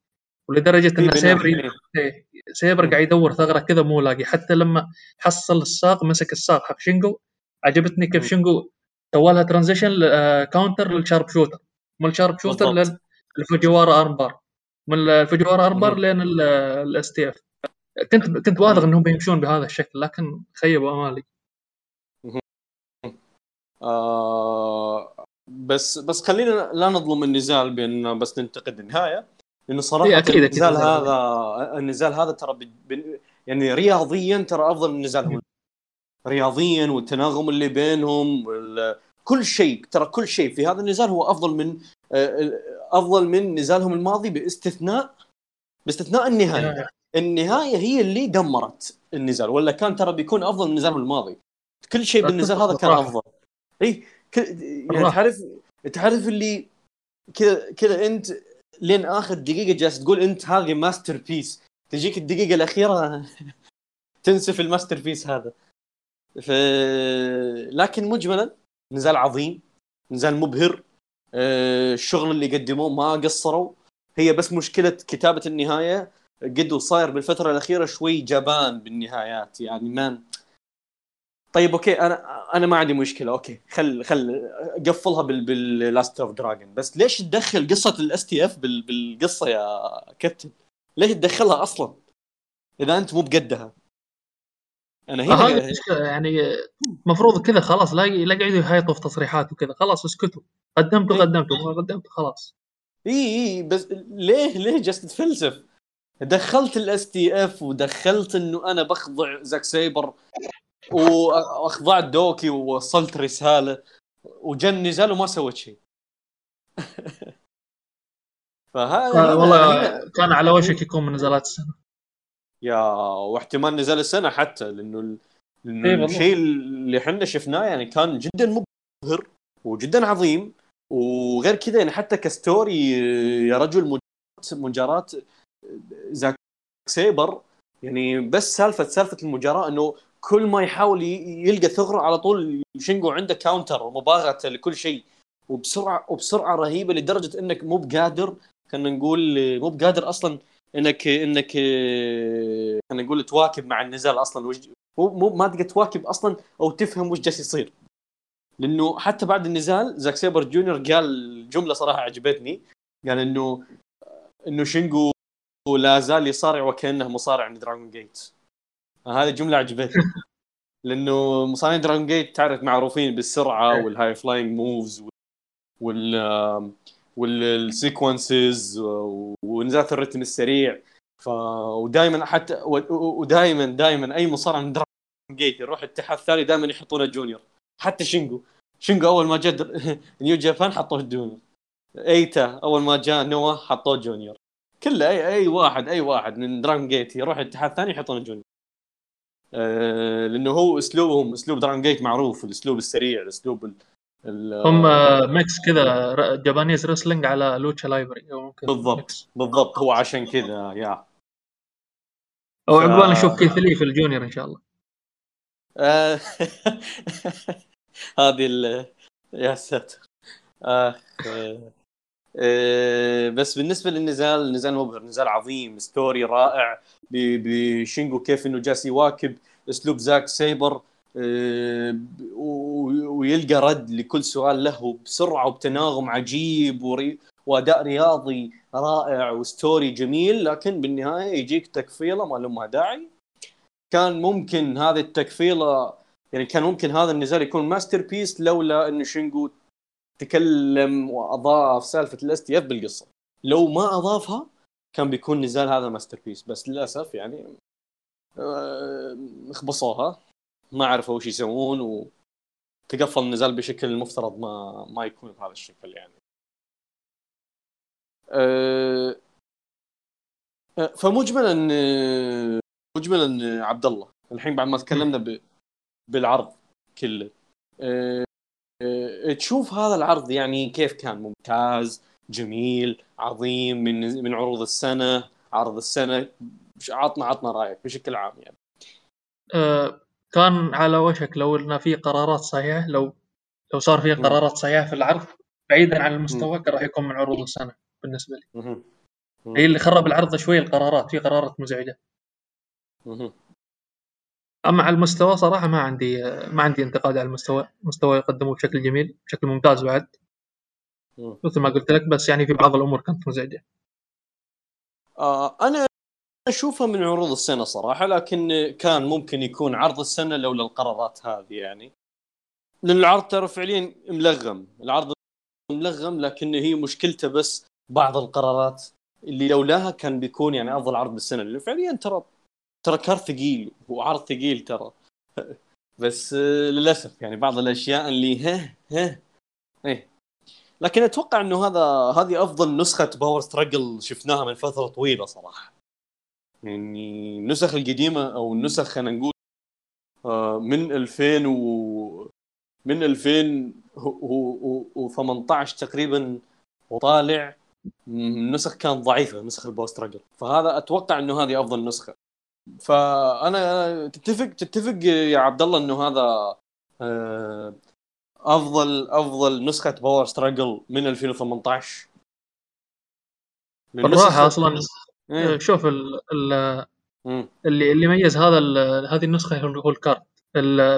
ولدرجة في ان. سيبر إيه. إيه، سيبر قاعد يدور ثغرة كذا مو لاقي حتى لما حصل الساق مسك الساق حق شينجو عجبتني كيف. شينجو سوى لها transition counter لل Sharpshooter من ال Sharpshooter بالضبط. لل Fujiwara armbar من ال Fujiwara armbar مم. لين ال STF كنت كنت واثق إنهم بيمشون بهذا الشكل لكن خيبوا أمالي آه بس بس خلينا لا نظلم النزال بان بس ننتقد النهاية لأنه صراحة إيه، أكيد، أكيد. النزال هذا النزال هذا ترى ب- ب- يعني رياضيا ترى أفضل من النزال هو. رياضيا والتناغم اللي بينهم وال... كل شيء ترى كل شيء في هذا النزال هو أفضل من آه، أفضل من نزالهم الماضي باستثناء باستثناء النهاية. النهاية هي اللي دمرت النزال ولا كان ترى بيكون أفضل من النزال الماضي. كل شيء بالنزال هذا كان أفضل. اي يعني تعرف تعرف اللي كذا كذا أنت لين آخر دقيقة جالس تقول أنت هذه masterpiece تجيك الدقيقة الأخيرة تنسف ال masterpiece هذا. ف... لكن مجملا نزال عظيم نزال مبهر. آه، الشغل اللي قدموه ما قصروا. هي بس مشكلة كتابة النهاية. قيدو صاير بالفترة الأخيرة شوي جبان بالنهايات. يعني ما طيب okay أنا أنا ما عندي مشكلة okay. خل خل قفلها بال Last of Dragon بس ليش تدخل قصة ال STF بالقصة يا كابتن؟ ليش تدخلها أصلا؟ إذا أنت مو بقدها. أنا هنا يعني المفروض كذا خلاص لا لا قاعدوا يهايطوا في تصريحات وكذا. خلاص اسكتوا. قدمتوا قدمتوا. ما قدمتوا خلاص. اي اي بس ليه ليه جالس تتفلسف؟ دخلت ال STF ودخلت إنه أنا بخضع زاك سيبر واخضعت دوكي ووصلت رسالة. وجا النزال وما سويت شيء. فهذا والله كان على وشك يكون من نزلات السنة. يا واحتمال نزل السنة حتى لأنه لأنه إيه الشيء اللي إحنا شفناه يعني كان جدا مبهر وجدا عظيم. وغير كذا يعني حتى ك story يا رجل مجارات زاك سيبر. يعني بس سالفه سالفة المجاراة إنه كل ما يحاول يلقى ثغرة على طول شينجو عنده counter ومباغته لكل شيء. وبسرعه وبسرعة رهيبة لدرجة إنك مو بقادر خلينا نقول مو بقادر أصلا انك إنك خلينا نقول تواكب مع النزال أصلا. مو مو ما تقدر تواكب أصلا أو تفهم وش جالس يصير. لأنه حتى بعد النزال زاك سيبر جونيور قال جملة صراحة عجبتني. قال انه إنه شينجو لا زال يصارع وكأنه مصارع من دراجون جيت هذه جملة عجبتني. لأنه مصارعين دراجون جيت تعرف معروفين بالسرعة. وال high flying moves وال وال sequences ونزات الرتم السريع. ف ودائما حتى ودائما دائما أي مصارع من دراجون جيت يروح الاتحاد الثاني دائما يحطونه junior حتى شينجو شينجو أول ما جاء نيو جابان حطوه junior ايتا أول ما جاء نوا حطوه junior كله اي أي واحد أي واحد من دراجون جيت يروح الاتحاد الثاني يحطونه junior لأنه هو أسلوبهم أسلوب دراجون جيت معروف الأسلوب السريع الأسلوب هم mix كذا Japanese wrestling على lucha libre بالضبط mix. بالضبط هو عشان كذا يا أو عقبال نشوف كيف لي في ال junior إن شاء الله آه، هذه ال يا ساتر آه. آه. بس بالنسبة للنزال النزال مبهر نزال عظيم story رائع بشينجو كيف إنه جالس يواكب اسلوب زاك سيبر آه، ويلقى رد لكل سؤال له بسرعة وبتناغم عجيب وأداء رياضي رائع و story جميل لكن بالنهاية يجيك تكفيلة ما لها داعي كان ممكن هذه التكفيلة يعني كان ممكن هذا النزال يكون masterpiece لولا انه شينجو تكلم وأضاف سالفة ال STF بالقصة. لو ما أضافها كان بيكون نزال هذا masterpiece. بس للأسف يعني آه، خبصوها ما عرفوا وش يسوون وتقفل النزال بشكل المفترض ما ما يكون بهذا الشكل يعني. أه فمجملا مجملا عبد الله الحين بعد ما تكلمنا بالعرض كله. تشوف هذا العرض يعني كيف كان؟ ممتاز جميل عظيم من من عروض السنة عرض السنة عطنا عطنا رأيك بشكل عام يعني. أه كان على وشك لو إن في قرارات صحيحة لو لو صار في قرارات صحيحة في العرض بعيدا عن المستوى كان راح يكون من عروض السنة بالنسبة لي. هي اللي خرب العرض شوي القرارات في قرارات مزعجة. أما على المستوى صراحة ما عندي ما عندي انتقاد على المستوى المستوى يقدمه بشكل جميل بشكل ممتاز بعد. مثل ما قلت لك بس يعني في بعض الأمور كانت مزعجة. آه أنا أشوفها من عروض السنة صراحة لكن كان ممكن يكون عرض السنة لولا القرارات هذه يعني. لأن العرض ترى فعليا ملغم العرض ملغم لكن هي مشكلته بس بعض القرارات اللي لولاها كان بيكون يعني أفضل عرض بالسنة لأنه فعليا ترى ترى كار ثقيل وعرض ثقيل ترى. بس للأسف يعني بعض الأشياء اللي ها ها إيه. لكن أتوقع إنه هذا هذه أفضل نسخة باور ستراجل شفناها من فترة طويلة صراحة. يعني النسخ القديمة أو النسخ خلينا نقول آه، من 2000 و من 2018 تقريبا وطالع النسخ كانت ضعيفة نسخ راجل فهذا أتوقع إنه هذه أفضل نسخة. فأنا تتفق تتفق يا عبد الله إنه هذا آه، افضل أفضل نسخة باور ستراجل من 2018 بالراحه أصلا إيه. شوف ال ال اللي اللي ميز هذا هذه النسخة هو الكارت.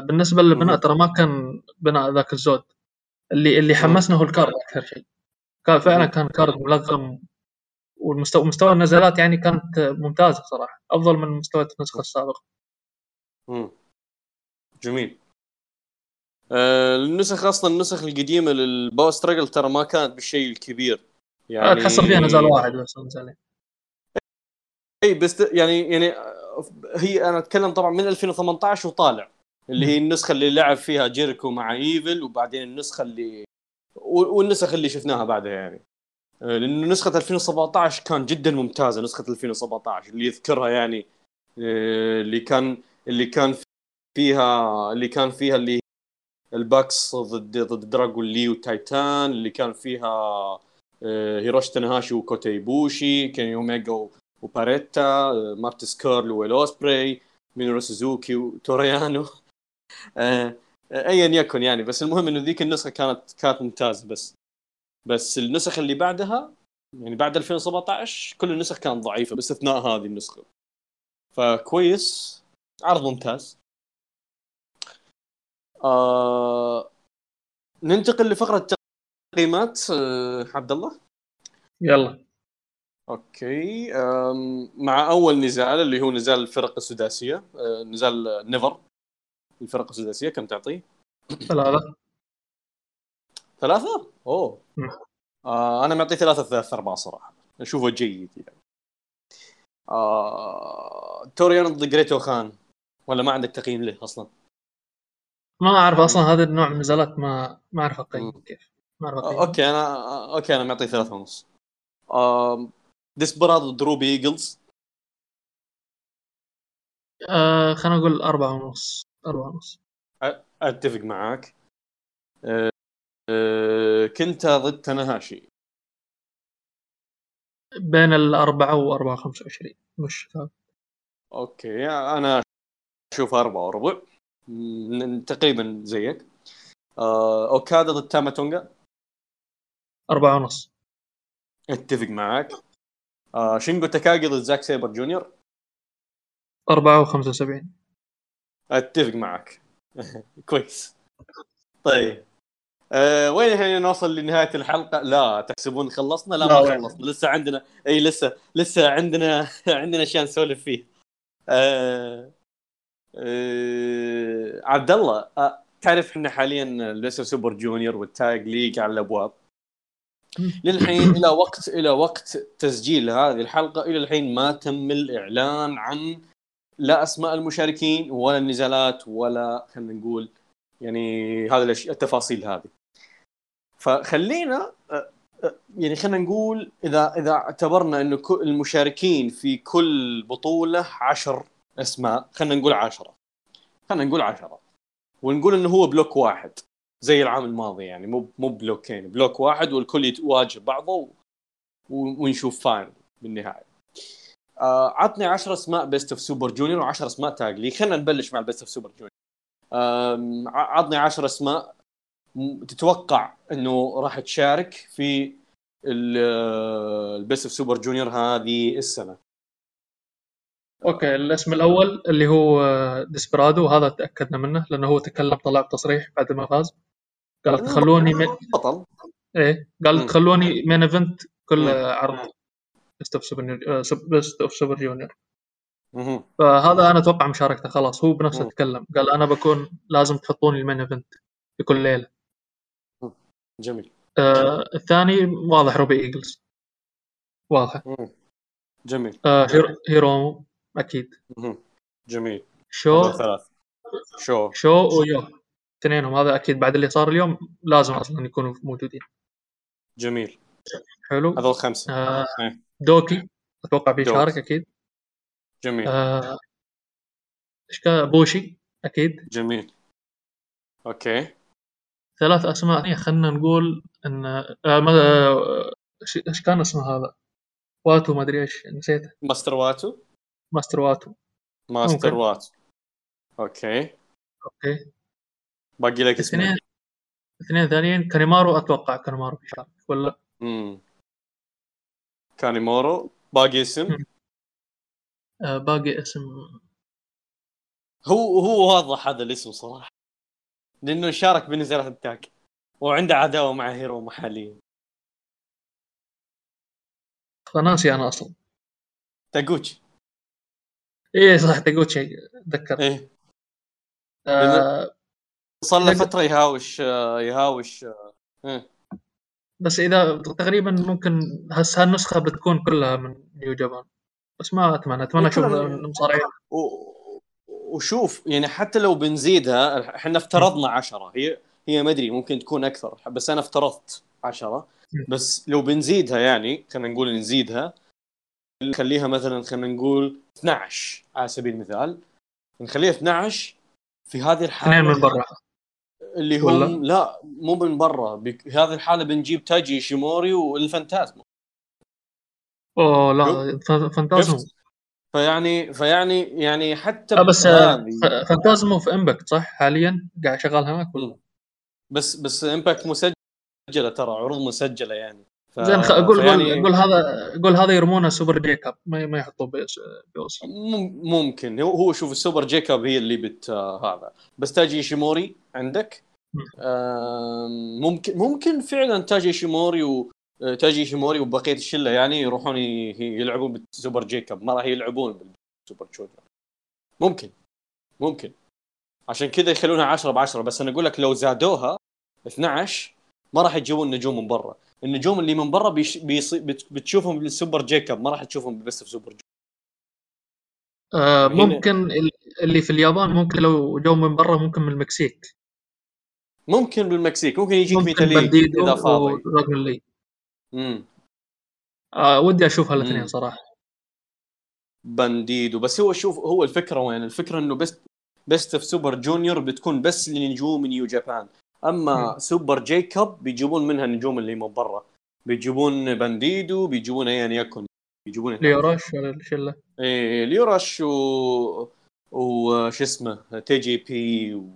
بالنسبة للبناء ترى ما كان بناء ذاك الزود. اللي اللي حمسنا هو الكارت أكثر شيء. كان فعلا كان كارت ملغم والمستوى مستوى النزلات يعني كانت ممتازة صراحة أفضل من مستوى النسخة السابقة. امم جميل. آه النسخ أصلا النسخ القديمة للباو ستراجل ترى ما كانت بالشيء الكبير يعني تحصل فيها نزال واحد بس نزالين. اي بس يعني يعني هي أنا أتكلم طبعا من 2018 وطالع اللي هي النسخة اللي لعب فيها جيريكو مع إيفل وبعدين النسخة اللي والنسخ اللي شفناها بعدها يعني لأنه نسخة 2017 كان جدا ممتازة نسخة 2017 اللي يذكرها يعني آه، اللي كان اللي كان فيها اللي كان فيها اللي الباكس ضد ضد دراجون لي وتايتان اللي كان فيها آه، هيروشي تنهاشي وكوتي بوشي كيني أوميجا وباريتا مارتس كيرل ويلوسبري مينورو سوزوكي وتوريانو. ايا يكن يعني بس المهم إنه ذيك النسخة كانت كانت ممتازة بس. بس النسخ اللي بعدها يعني بعد 2017 كل النسخ كانت ضعيفة باستثناء هذه النسخة. فكويس. عرض ممتاز. آه... ننتقل لفقرة التقييمات آه... عبد الله؟ يلا. okay. آم... مع أول نزال اللي هو نزال الفرق السداسية آه... نزال نيفر. الفرق السداسية كم تعطيه؟ ثلاثة. ثلاثة؟ أوه. آه أنا معطيه ثلاثة ثلاثة أربعة صراحة. أشوفه جيد يعني. آه... توريان ضد جريتو خان. ولا ما عندك تقييم له أصلا؟ ما أعرف أصلا هذا النوع من النزالات ما ما أعرف أقيم كيف. ما أعرف أقيم. okay أنا okay أنا معطيه ثلاثة ونص. آه... ديسبرادو ضد روبي إيجلز. آه خلينا نقول أربعة ونص. أربعة ونص. أتفق معاك. أه كنت ضد تنهاشي. بين الأربعة وأربعة خمسة وعشرين مش ثابت okay أنا أشوف أربعة وربع. تقريبا زيك. أه أوكادا ضد تاماتونجا أربعة ونص. أتفق معاك آه شينجو تاكاجي ضد زاك سيبر جونيور؟ أربعة وخمسة وسبعين. أتفق معك. كويس. طيب. أه وين الحين نوصل لنهاية الحلقة؟ لا تحسبون خلصنا؟ لا, لا ما خلصنا لسه عندنا إي لسه لسه عندنا عندنا اشياء نسولف فيه. أه أه عبد الله أه تعرف إحنا حاليا لسه super junior وال tag league على الأبواب. للحين إلى وقت إلى وقت تسجيل هذه الحلقة إلى الحين ما تم الإعلان عن لا أسماء المشاركين ولا النزالات ولا خلينا نقول يعني هذه الاشياء التفاصيل هذه فخلينا يعني خلينا نقول إذا إذا اعتبرنا إنه المشاركين في كل بطولة عشر أسماء خلينا نقول عشرة. خلينا نقول عشرة. ونقول إنه هو block واحد زي العام الماضي يعني مو مو بلوكين block واحد والكل يواجه بعضه ونشوف final بالنهاية. آه عطني 10 أسماء Best of Super Junior و10 أسماء Tag League. خلينا نبلش مع ال Best of Super Junior آه عطني 10 أسماء تتوقع إنه راح تشارك في ال Best of Super Junior هذه السنة. okay الاسم الأول اللي هو ديسبرادو وهذا تأكدنا منه لأنه هو تكلم طلع بتصريح بعد ما فاز. قال تخلوني من... بطل. إيه قال تخلوني main event كل عرض. Best of Super Best of Super Junior فهذا أنا أتوقع مشاركته خلاص هو بنفسه تكلم. قال أنا بكون لازم تحطوني ال main event في كل ليلة. جميل. آه الثاني واضح روبي إيجلز. واضح. جميل. آه هيرومو أكيد. جميل. شو؟ ثلاث شو؟ شو و يو؟ اثنينهم هذا أكيد بعد اللي صار اليوم لازم أصلا يكونوا موجودين. جميل. حلو. هذول خمسة. آه دوكي. أتوقع بيشارك أكيد. جميل. آه، إيش كان؟ بوشي أكيد. جميل. okay. ثلاث أسماء. خلينا نقول إن آه، آه، إيش كان اسمه هذا؟ واتو ما أدري إيش نسيته. ماستر واتو؟ ماستر واتو. ماستر ممكن. واتو. okay. okay. باقي لك اسمين اثنين اثنين ثانيين. كانيمارو أتوقع كانيمارو بيشارك ولا؟ امم كانيمارو باقي اسم. آه، باقي اسم. هو هو واضح هذا الاسم صراحة. لأنه شارك بنزلات ال tag وعنده عداوة مع هيرو محليا ناسي أنا أصلا. تاغوتشي إيه صح تقوتشي أتذكر. إيه. آه صار له فترة يهاوش آه، يهاوش آه، إيه. بس إذا تقريبا ممكن هس هالنسخة بتكون كلها من نيو جابان. بس ما اتمنى أتمنى أشوف المصارعين وشوف يعني حتى لو بنزيدها إحنا افترضنا عشرة. هي هي ما أدري ممكن تكون أكثر بس أنا افترضت عشرة. بس لو بنزيدها يعني خلينا نقول نزيدها نخليها مثلا خلينا نقول 12 على سبيل المثال. نخليها 12 في هذه الحالة. اثنين من برا. اللي هم ولا؟ لا مو من برا. بك- هذه الحالة بنجيب تاجي شيموري والفانتازما. أوه لا ف- فانتازمو شفت؟ فيعني فيعني يعني حتى آه بس فانتازمو في امباكت صح؟ حاليا قاعد شغال هناك ولا؟ بس بس امباكت مسجلة ترى عروض مسجلة يعني. ف... زين خ- قول فيعني قول هذا قول هذا يرمونه Super J-Cup ما ما يحطوه Best ممكن. هو هو شوف ال Super J-Cup هي اللي بت آه، هذا. بس تايجي إيشيموري عندك؟ ممكن ممكن فعلا تايجي إيشيموري و تايجي إيشيموري وبقية الشلة يعني يروحون يلعبون بال Super J-Cup. ما راح يلعبون بال Super Junior ممكن. ممكن. عشان كذا يخلونها 10 ب 10 بس أنا أقول لك لو زادوها 12 ما راح يجيبون نجوم من برا. النجوم اللي من برا بيش بيصي بت- بتشوفهم بال Super J-Cup. ما راح تشوفهم بس في Super J-Cup. آه هنا- ممكن ال- اللي في اليابان ممكن لو جو من برا ممكن من المكسيك. ممكن بالمكسيك. ممكن يجيك ممكن ميتالي بانديدو إذا فاضي. امم آه ودي أشوف هالاثنين. صراحة. بانديدو بس هو شوف هو الفكرة وين؟ الفكرة إنه بس Best of Super Junior بتكون بس لنجوم نيو جابان أما مم. Super J-Cup بيجيبون منها النجوم اللي من برا. بيجيبون بانديدو بيجيبون ايا يكن بيجيبون ليوراش ولا الشله إيه ليو راش و وش اسمه تي جي بي و...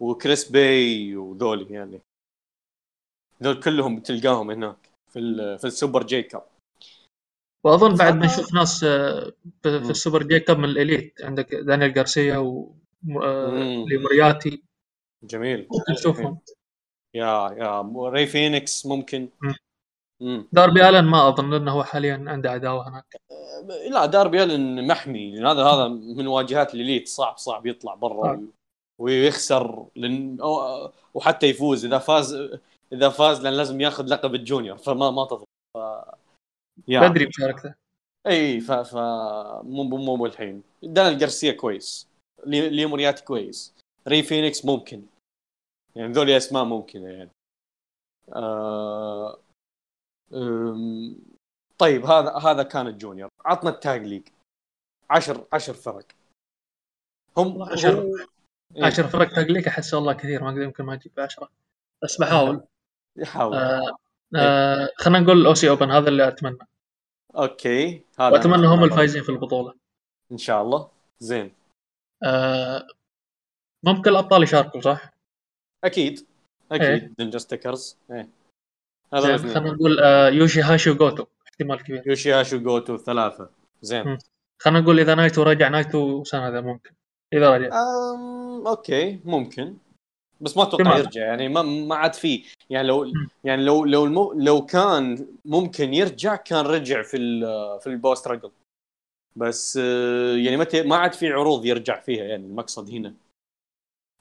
وكريس باي وذولي يعني. ذول كلهم بتلقاهم هناك. في ال... في ال Super J-Cup وأظن بعد فأنا- بنشوف ناس آه، في ال Super J-Cup من الإليت. عندك دانيال غارسيا و آه، جميل. ممكن نشوفهم. يا يا ري فينيكس ممكن. مم. مم. داربي آلن ما أظن انه هو حاليا عنده عداوة هناك. لا داربي آلن محمي. لأن هذا هذا من واجهات الإليت. صعب صعب يطلع برا آه. ويخسر لن... أو- وحتى يفوز. إذا فاز إذا فاز لأن لازم ياخذ لقب ال junior فما ما تضبط. ف... يا. بدري مشاركته إي ف, ف... مو مو مو الحين دانيال جارسيا كويس. لي... لي مورياتي كويس. ري فينيكس ممكن. يعني ذولي أسماء ممكنة يعني. آه... أم... طيب هذا هذا كان ال junior. عطنا ال Tag League. 10 10 فرق. هم عشر. هو- إيه، 10 فرق تقليك أحس والله كثير ما أقدر يمكن ما أجيب 10 بس بحاول. يحاول. آه آه خلينا نقول الأوسي أوبن هذا اللي أتمنى. okay هذا وأتمنى هم. الفايزين في البطولة. إن شاء الله. زين. آه ممكن الأبطال يشاركوا صح؟ أكيد. إيه. أكيد نينجا ستيكرز إيه. هذا خلينا نقول آه يوشي هاشي وجوتو احتمال كبير. يوشي هاشي وجوتو ثلاثة. زين. خلينا نقول إذا نايتو رجع نايتو سنه ممكن. إذا رجع. أم... okay ممكن. بس ما أتوقع. يرجع يعني ما ما عاد فيه يعني لو. يعني لو لو المو... لو كان ممكن يرجع كان رجع في ال... في ال Power Struggle بس آه، يعني متى ما عاد في عروض يرجع فيها يعني المقصد هنا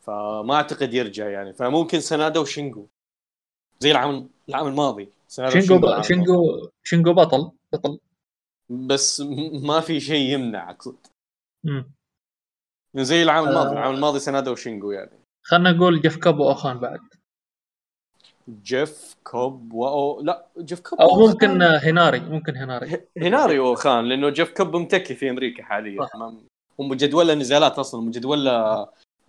فما أعتقد يرجع يعني فممكن سنادا وشينجو زي العام العام الماضي سنادا شينجو. شينجو شينجو بطل بطل بس ما في شيء يمنع أقصد. زي العام الماضي آه. العام الماضي سنادا وشينجو يعني خلينا نقول جيف كوب واوخان بعد. جيف كوب و لا جيف كوب أو ممكن هيناري ممكن هيناري هيناري واوخان لأنه جيف كوب متكي في أمريكا حاليا. هم مجدول نزالات أصلا مجدول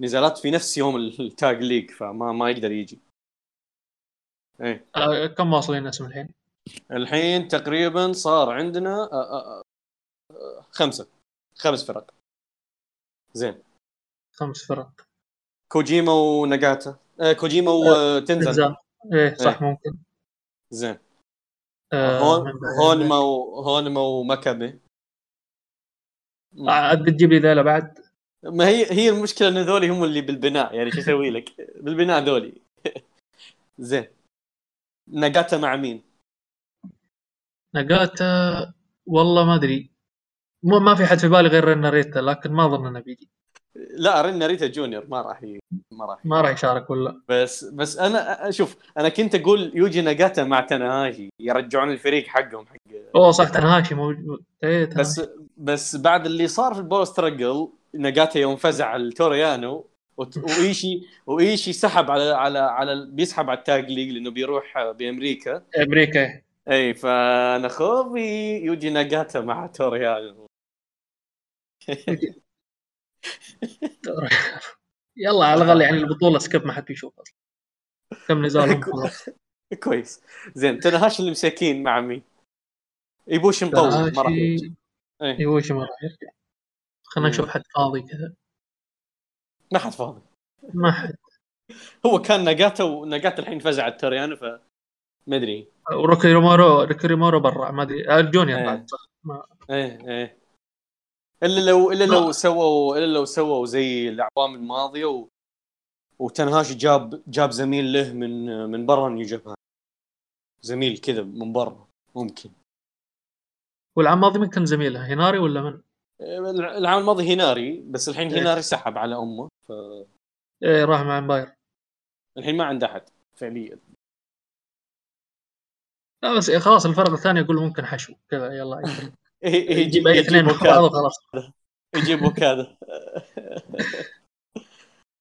نزالات في نفس يوم ال Tag League فما ما يقدر يجي. إيه. آه، كم واصلين اسم الحين؟ الحين تقريبا صار عندنا آه، آه، آه، خمسة. خمس فرق. زين. خمس فرق. كوجيما وناجاتا. آه كوجيما وتنزن تنزل. إيه صح إيه. ممكن. زين. آه، هون هونما هونما ومكابي آه، عاد بتجيب لي ذيلا بعد؟ ما هي هي المشكلة إن ذولي هم اللي بالبناء يعني شو أسوي لك؟ بالبناء ذولي. زين. ناجاتا مع مين؟ ناجاتا والله ما أدري. ما في حد في بالي غير ناريتا لكن ما أظن إنه بيجي. لا رين ناريتا junior ما راح ي... ما راح ي... ما راح يشارك ولا. بس بس أنا شوف أنا كنت أقول يوجي ناجاتا مع تناهاشي يرجعون الفريق حقهم حق أوه صح تنهاشي موجود. إيه تنهاشي. بس بس بعد اللي صار في ال Power Struggle ناجاتا يوم فزع التورو يانو وت- وإيشي وإيشي سحب على على على بيسحب على ال Tag League لأنه بيروح بأمريكا. أمريكا. إي فأنا خوفي يوجي ناجاتا مع تورو يانو. يلا على الأقل يعني البطولة skip ما حد بيشوف أصلا. كم نزالهم كويس. زين تناهاشي اللي مساكين مع مين؟ إيبوشي مطول ما راح إيه. إيبوشي ما راح يرجع. خلينا. نشوف حد فاضي كذا. ما حد فاضي. ما حد. هو كان ناجاتا وناجاتا الحين فزع على التورو يانو ف ما أدري. وروكي روميرو روكي روميرو برا ما أدري. آه، ال junior إيه. بعد صح؟ إيه إيه. إلا لو إلا لو سووا إلا لو سووا زي الأعوام الماضية و... وتنهاشي جاب جاب زميل له من من برا New Japan. زميل كذا من برا ممكن. والعام الماضي من كان زميله هيناري ولا من؟ العام الماضي هيناري بس الحين إيه. هيناري سحب على أمه فالحين إيه راح مع Empire ما عنده أحد فعليا. لا بس إيه خلاص الفرق الثاني يقول ممكن حشو كذا يلا. يجيب يجيب أي اثنين بعض وخلاص يجيب وكاله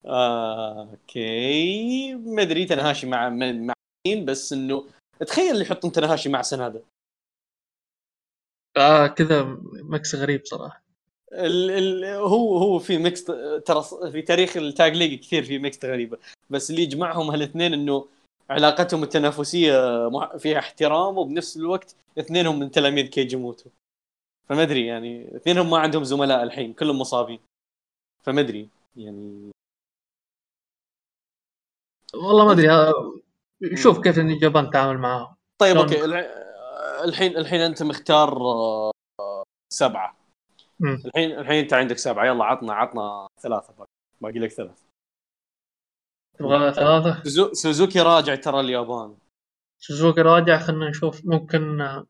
آه، أوكي. ما أدري تنهاشي مع مع مين بس إنه تخيل اللي يحطون تنهاشي مع سانادا آه كذا mix غريب صراحة. ال ال هو هو في mix ترى في تاريخ ال Tag League كثير في mix غريبة. بس اللي يجمعهم هالاثنين إنه علاقتهم التنافسية فيها احترام وبنفس الوقت اثنينهم من تلاميذ كيجي موتو فما أدري يعني اثنينهم ما عندهم زملاء الحين كلهم مصابين. فما أدري يعني. والله ما أدري آه، شوف كيف اليابان تتعامل معاهم طيب؟ أوكي الحين الحين أنت مختار آه، سبعة. مم. الحين الحين أنت عندك سبعة. يلا عطنا عطنا ثلاثة باقي, باقي لك ثلاث تبغى ثلاثة؟ سوزو- سوزوكي راجع ترى اليابان. سوزوكي راجع خلينا نشوف ممكن آه،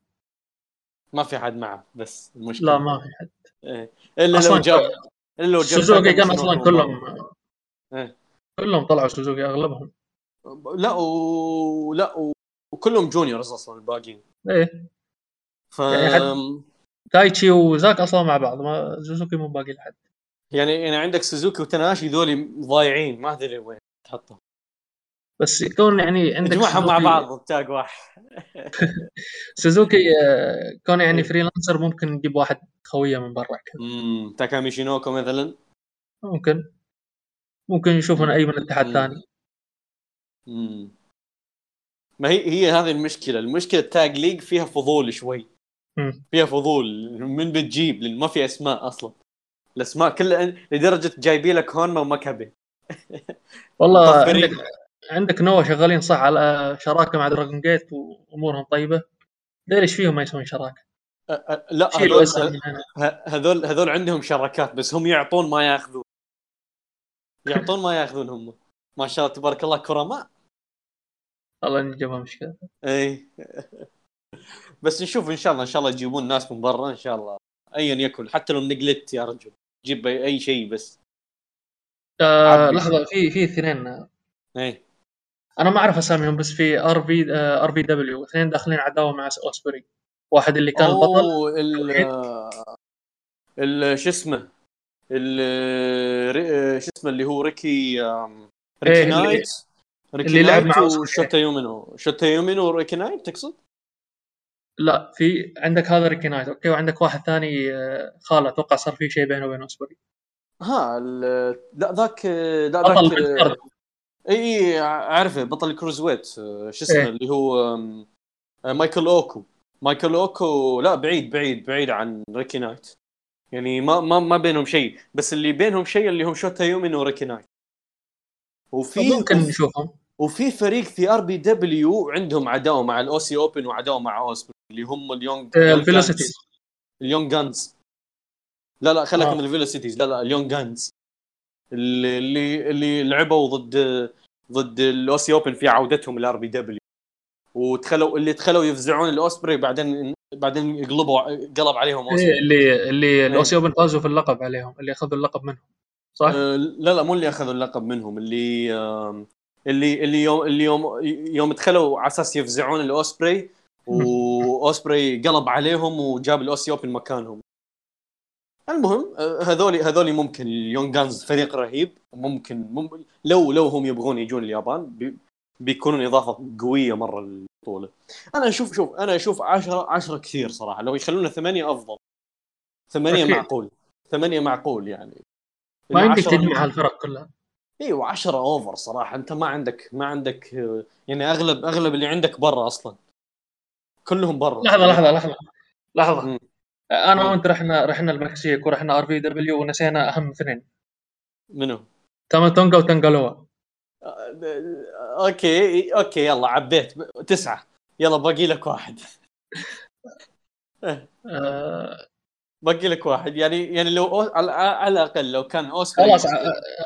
ما في احد معه بس المشكلة. لا ما في حد. إيه. إلا لو جاب إلا لو جاب سوزوكي كان أصلا كلهم إيه. كلهم طلعوا سوزوكي أغلبهم. لا و... لا و... وكلهم juniors أصلا الباقيين. إيه. ف يعني حد- تايتشي وزاك أصلا مع بعض ما سوزوكي مو باقي لحد. يعني يعني عندك سوزوكي وتناهاشي ذولي ضايعين ما أدري وين تحطهم. بس كون يعني عندك اجمعهم مع بعض ب tag واحد. سوزوكي آه، كون يعني freelancer ممكن نجيب واحد خويه من برا كذا. امم تاكا ميتشينوكو مثلا. ممكن. ممكن يشوفون أي من اتحاد مم. ثاني امم ما هي هي هذه المشكلة. المشكلة ال Tag League فيها فضول شوي. مم. فيها فضول. من بتجيب لأن ما في أسماء أصلا. الأسماء كلها لدرجة جايبين لك هونما ومكابي والله. عندك عندك NOAH شغالين صح على شراكة مع Dragon Gate وامورهم طيبة؟ ليش فيهم ما يسوون شراكة؟ أ- أ- لا هذول ه- هذول هذول عندهم شراكات بس هم يعطون ما ياخذون. يعطون ما ياخذون هم. ما شاء الله تبارك الله كرماء. والله إني جابها مشكلة. اي بس نشوف إن شاء الله إن شاء الله يجيبون ناس من برا إن شاء الله. ايا يكن حتى لو نقلت يا رجل. جيب أي شيء بس. آه. لحظة في في اثنين. آه، اي أنا ما أعرف أساميهم بس في آر في آر في دبليو. اثنين داخلين عداوه مع أوسبري. واحد اللي كان البطل أوه، ال ال شو اسمه؟ ال شو اسمه اللي هو ريكي إيه، ريكي اللي- نايت؟ ريكي اللي لعب مع. وشوتا يومينو. شوتا يومينو وريكي نايت تقصد؟ لا في عندك هذا ريكي نايت. أوكي وعندك واحد ثاني آه، خالة أتوقع صار في شيء بينه وبين أوسبري. ها لا ذاك لا بطل ذاك إي إي اعرفه بطل ال cruiserweight آه، شو اسمه إيه. اللي هو آه، مايكل أوكو. مايكل أوكو لا بعيد بعيد بعيد عن ريكي نايت. يعني ما ما ما بينهم شيء. بس اللي بينهم شيء اللي هم شوتا يومينو وريكي نايت. وفي ممكن نشوفهم. وفي فريق في RPW عندهم عداوة مع ال Aussie Open وعداوة مع اوسبري اللي هم ال Young ال Velocities ال Young Guns لا لا خليك آه. من ال Velocities لا لا ال Young Guns اللي اللي لعبوا ضد ضد ال Aussie Open في عودتهم ال RPW. ودخلوا اللي دخلوا يفزعون الأوسبري بعدين بعدين يقلبوا قلب عليهم إيه، أوسبري. اللي اللي الأوسي أوبن فازوا في اللقب عليهم اللي أخذوا اللقب منهم. صح؟ آه، لا لا مو اللي أخذوا اللقب منهم اللي آم، اللي اللي يوم اللي يوم يوم دخلوا على أساس يفزعون الأوسبري وأوسبري قلب عليهم وجاب ال Aussie Open مكانهم. المهم آه، هذولي هذولي ممكن ال Young Guns فريق رهيب ممكن, ممكن لو لو هم يبغون يجون اليابان بي بيكونون إضافة قوية مرة للبطولة. أنا أشوف شوف أنا أشوف 10 10 كثير صراحة. لو يخلونا ثمانيه أفضل. ثمانية أكيد. معقول. ثمانية معقول يعني. ما يمديك تجمع هالفرق كلها. إيوه 10 over صراحة. أنت ما عندك ما عندك آه، يعني اغلب أغلب اللي عندك برا أصلا. كلهم برا. لحظة لحظة لحظة. لحظة. مم. أنا. وأنت رحنا رحنا المكسيك ورحنا RVW ونسينا أهم اثنين. منو؟ تاما تونغا وتانغا لوا آه، okay okay يلا عبيت. تسعة. يلا باقي لك واحد. آه. باقي لك واحد. يعني يعني لو أو... على الأقل لو كان أوسكار خلاص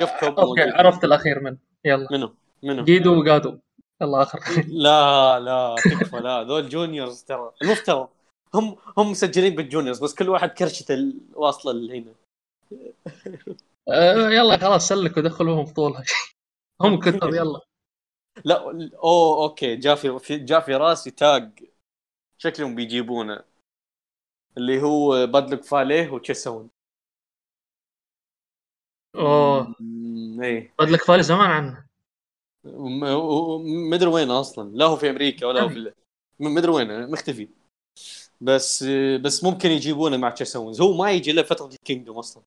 يفكب okay. عرفت الأخير من. يلا. منو؟ منو؟ جيدو وجادو. يلا آخر. لا لا تكفى لا ذول juniors ترى. المفترض. هم هم مسجلين بال juniors بس كل واحد كرشته واصله لهنا. آه يلا خلاص سلك ودخلوهم بطوله هم كتب يلا. لا اوه okay جاء في جاء في راسي tag. شكلهم بيجيبونه. اللي هو Bad Luck Fale و Chase Owens أوه. إيه. بدلك فالي زمان عنه. مدري وين أصلا. لا هو في أمريكا ولا هو في مدري وين مختفي. بس بس ممكن يجيبونه مع Chase Owens هو ما يجي إلا فترة ال Kingdom أصلا.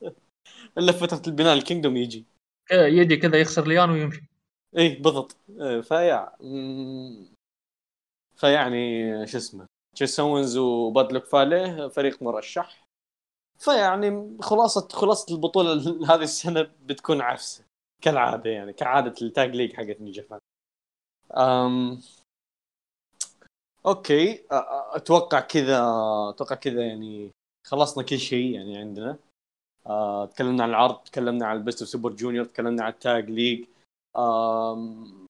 إلا فترة البناء ال Kingdom يجي. كذا يجي كذا يخسر ليان ويمشي. إيه بالضبط. إيه، فيع مم، فيعني شو اسمه. Chase Owens و Bad Luck Fale فريق مرشح. فيعني خلاصة خلاصة البطولة ال- هذه السنة بتكون عفسة. كالعادة يعني كعادة ال tag league حقت New Japan. okay أتوقع كذا أتوقع كذا يعني خلصنا كل شيء يعني عندنا. تكلمنا عن العرض تكلمنا عن ال Best Super Junior تكلمنا عن ال tag league آم،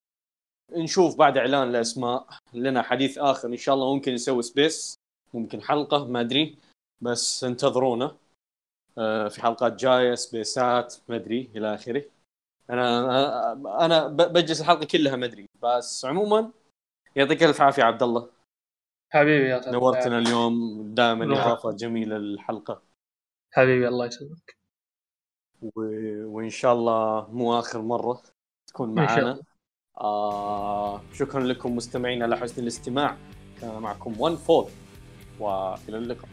نشوف بعد إعلان الأسماء. لنا حديث آخر إن شاء الله ممكن نسوي space ممكن حلقة ما أدري. بس انتظرونا. في حلقات جاية سبيسات ما أدري إلى آخره. أنا أنا بجلس الحلقة كلها ما أدري. بس عموما يعطيك ألف عافية عبد الله. حبيبي يا سلام. نورتنا اليوم دائما. إضافة جميلة للحلقة. حبيبي الله يسلمك. و... وإن شاء الله مو آخر مرة تكون معنا. آه شكرا لكم مستمعينا على حسن الاستماع. كان معكم ون فول. وإلى اللقاء.